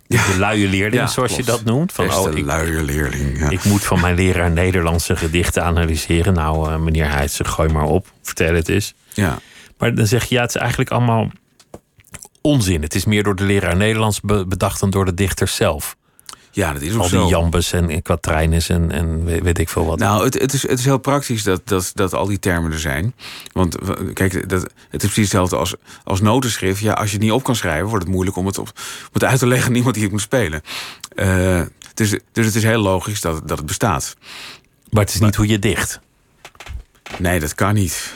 Ja. De luie leerling, zoals je dat noemt. Van, oh, ik, luie leerling. Ja. Ik moet van mijn leraar Nederlandse gedichten analyseren. Nou, uh, meneer Heidse, gooi maar op. Vertel het eens. Ja. Maar dan zeg je, ja, het is eigenlijk allemaal onzin. Het is meer door de leraar Nederlands be- bedacht dan door de dichter zelf. Ja, dat is ook Al zo. die jambes en, en kwatrijnes en, en weet, ik veel wat. Nou, het, het, is, het is heel praktisch dat, dat, dat al die termen er zijn. Want kijk, dat, het is precies hetzelfde als, als notenschrift. Ja, als je het niet op kan schrijven, wordt het moeilijk om het, op, om het uit te leggen aan iemand die het moet spelen. Eh, dus, dus het is heel logisch dat, dat het bestaat. maar het is niet hoe je dicht. Nee, dat kan niet.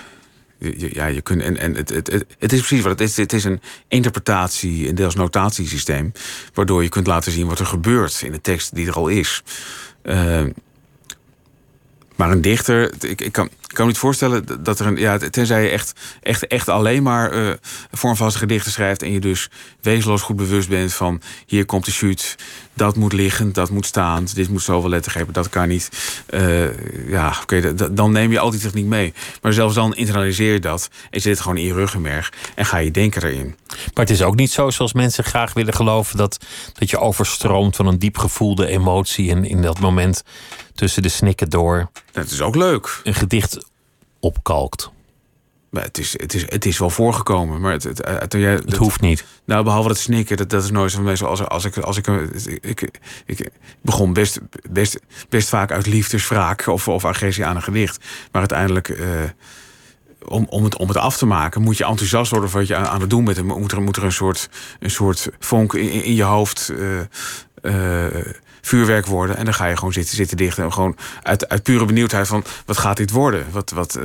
Ja, je kunt, en, en het, het, het, het is precies wat het is. Het is een interpretatie, een deels notatiesysteem. Waardoor je kunt laten zien wat er gebeurt in de tekst die er al is. Eh, maar een dichter, ik, ik, kan, ik kan me niet voorstellen dat er een. Ja, tenzij je echt, echt, echt alleen maar eh vormvaste gedichten schrijft. en je dus wezenloos goed bewust bent van. hier komt de shoot, dat moet liggen, dat moet staan. dit moet zoveel lettergrepen, dat kan niet. Eh, ja, oké, da- da- dan neem je al die techniek mee. Maar zelfs dan internaliseer je dat. en zit het gewoon in je ruggenmerg. en ga je denken erin. Maar het is ook niet zo zoals mensen graag willen geloven dat, dat je overstroomt van een diep gevoelde emotie. En in dat moment tussen de snikken door Dat is ook leuk. een gedicht opkalkt. Maar het, is, het, is, het is wel voorgekomen. Maar het, het, eh, jij, Het hoeft niet. Nou, behalve het snikken, dat, dat is nooit zo meestal als, als ik. Als ik, ik, ik, ik begon best, best, best vaak uit liefdeswraak of, of agressie aan een gedicht. Maar uiteindelijk, eh, om, om, het, om het af te maken, moet je enthousiast worden voor wat je aan, aan het doen bent. En moet er, moet er een soort, een soort vonk in, in je hoofd. eh, vuurwerk worden. En dan ga je gewoon zitten, zitten dichten. En gewoon uit, uit pure benieuwdheid van wat gaat dit worden? Wat, wat, eh,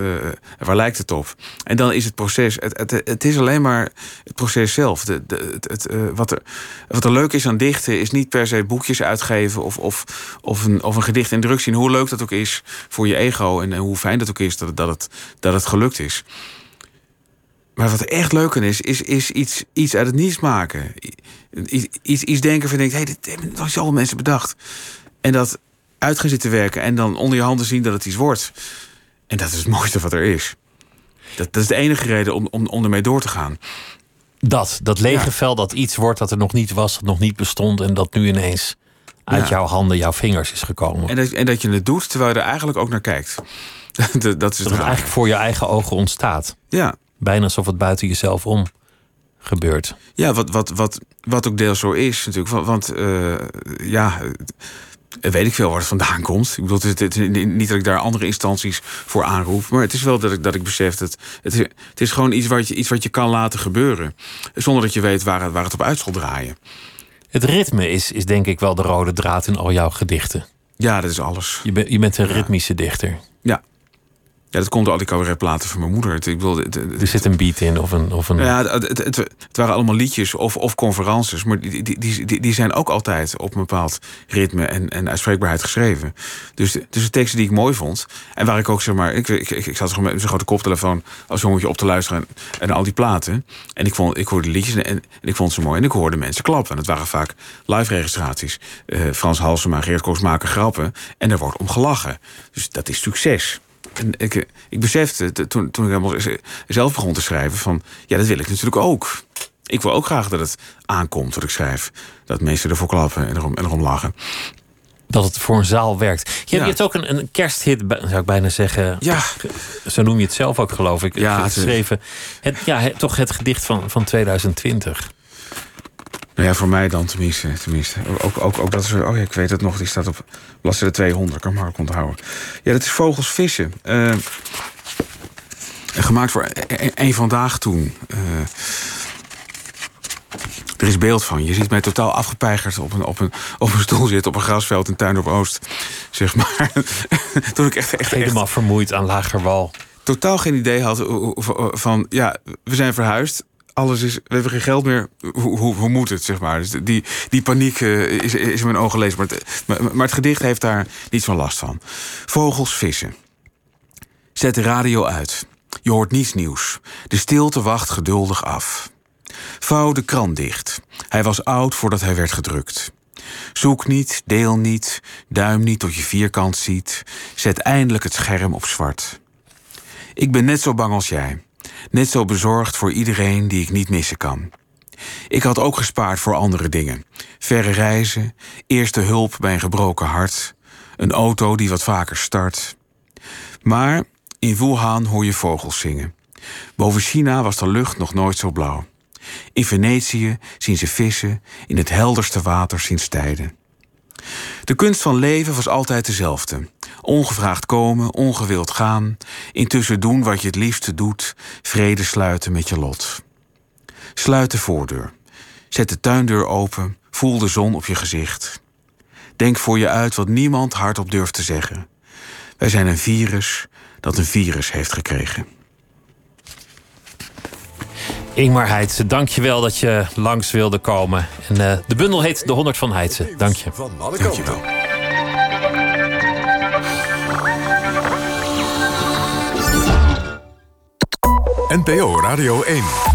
waar lijkt het op? En dan is het proces. Het, het, het is alleen maar het proces zelf. De, de, het, eh, wat, er, wat er leuk is aan dichten, is niet per se boekjes uitgeven of, of, of, een, of een gedicht in druk zien. Hoe leuk dat ook is voor je ego. En, en hoe fijn dat ook is dat, dat, het, dat het gelukt is. Maar wat er echt leuk is, is, is iets, iets uit het niets maken. Iets, iets denken van, denk, hey, dit hebben nog zoveel mensen bedacht. En dat uit gaan zitten werken en dan onder je handen zien dat het iets wordt. En dat is het mooiste wat er is. Dat, dat is de enige reden om, om, om ermee door te gaan. Dat, dat lege Ja. vel dat iets wordt dat er nog niet was, dat nog niet bestond en dat nu ineens uit Ja. jouw handen, jouw vingers is gekomen. En dat, en dat je het doet terwijl je er eigenlijk ook naar kijkt. dat, dat is dat het eigenlijk voor je eigen ogen ontstaat. Ja, Bijna alsof het buiten jezelf om gebeurt. ja wat, wat, wat, wat ook deels zo is natuurlijk. Want, want eh, ja, eh, weet ik veel waar het vandaan komt. Ik bedoel, het, het, het- niet dat ik daar andere instanties voor aanroep. Maar het is wel dat ik, dat ik besef dat het, is- het is gewoon iets wat, je, iets wat je kan laten gebeuren. Zonder dat je weet waar het, waar het op uit zal draaien. Het ritme is, is denk ik wel de rode draad in al jouw gedichten. Ja, dat is alles. Je, bent je bent een ritmische dichter. Ja. Ja, dat komt door al die cabaretplaten van mijn moeder. Het, ik bedoel, het- het- Er zit een beat in of een. Of een Ja, het, het, het- het waren allemaal liedjes of, of conferences. Maar die, die, die, die, zijn ook altijd op een bepaald ritme en, en uitspreekbaarheid geschreven. Dus, dus de teksten die ik mooi vond. En waar ik ook zeg maar. Ik, ik, ik, ik zat gewoon met zo'n grote koptelefoon als jongetje op te luisteren. En, en al die platen. En ik, vond, ik hoorde de liedjes en, en ik vond ze mooi. En ik hoorde mensen klappen. En het waren vaak live registraties. Eh, Frans Halsema, Geert Koos maken grappen. En er wordt om gelachen. Dus dat is succes. En ik, eh, ik besefte toen, toen ik helemaal zelf begon te schrijven van ja, dat wil ik natuurlijk ook. Ik wil ook graag dat het aankomt wat ik schrijf. Dat mensen ervoor klappen en erom, en erom lachen. dat het voor een zaal werkt. Je, hebt- Ja. je hebt ook een, een kersthit, zou ik bijna zeggen. Ja, Zo noem je het zelf ook, geloof ik. Ja, geschreven. Het, ja, het- toch het gedicht van, van 2020. Nou ja, voor mij dan tenminste. tenminste. Ook, ook, ook dat is, oh ja, ik weet het nog, die staat op bladzijde 200, kan ik maar onthouden. Ja, dat is Vogels Vissen. Eh, gemaakt voor e- e- een vandaag toen. Eh, er is beeld van. Je ziet mij totaal afgepeigerd op een, op een, op een stoel zitten op een grasveld in Tuindorp Oost. Zeg maar. toen ik echt, echt, echt Helemaal vermoeid aan lager wal. totaal geen idee had van... ja, we zijn verhuisd. Alles is, we hebben geen geld meer. Hoe, hoe, moet het, zeg maar? Dus die, die paniek eh, is, is in mijn ogen gelezen. Maar het, maar, maar het gedicht heeft daar niet zo'n last van. Vogels vissen. Zet de radio uit. Je hoort niets nieuws. De stilte wacht geduldig af. Vouw de krant dicht. Hij was oud voordat hij werd gedrukt. Zoek niet, deel niet, duim niet tot je vierkant ziet. Zet eindelijk het scherm op zwart. Ik ben net zo bang als jij. Net zo bezorgd voor iedereen die ik niet missen kan. Ik had ook gespaard voor andere dingen. Verre reizen, eerste hulp bij een gebroken hart, een auto die wat vaker start. Maar in Wuhan hoor je vogels zingen. Boven China was de lucht nog nooit zo blauw. In Venetië zien ze vissen, in het helderste water zien stijden. De kunst van leven was altijd dezelfde. Ongevraagd komen, ongewild gaan, intussen doen wat je het liefste doet, vrede sluiten met je lot. Sluit de voordeur. Zet de tuindeur open, voel de zon op je gezicht. Denk voor je uit wat niemand hardop durft te zeggen. Wij zijn een virus dat een virus heeft gekregen. Ingmar Heitse, je wel dat je langs wilde komen. En uh, de bundel heet De 100 van Heitse. Dank je. Dank je wel. NPO Radio 1.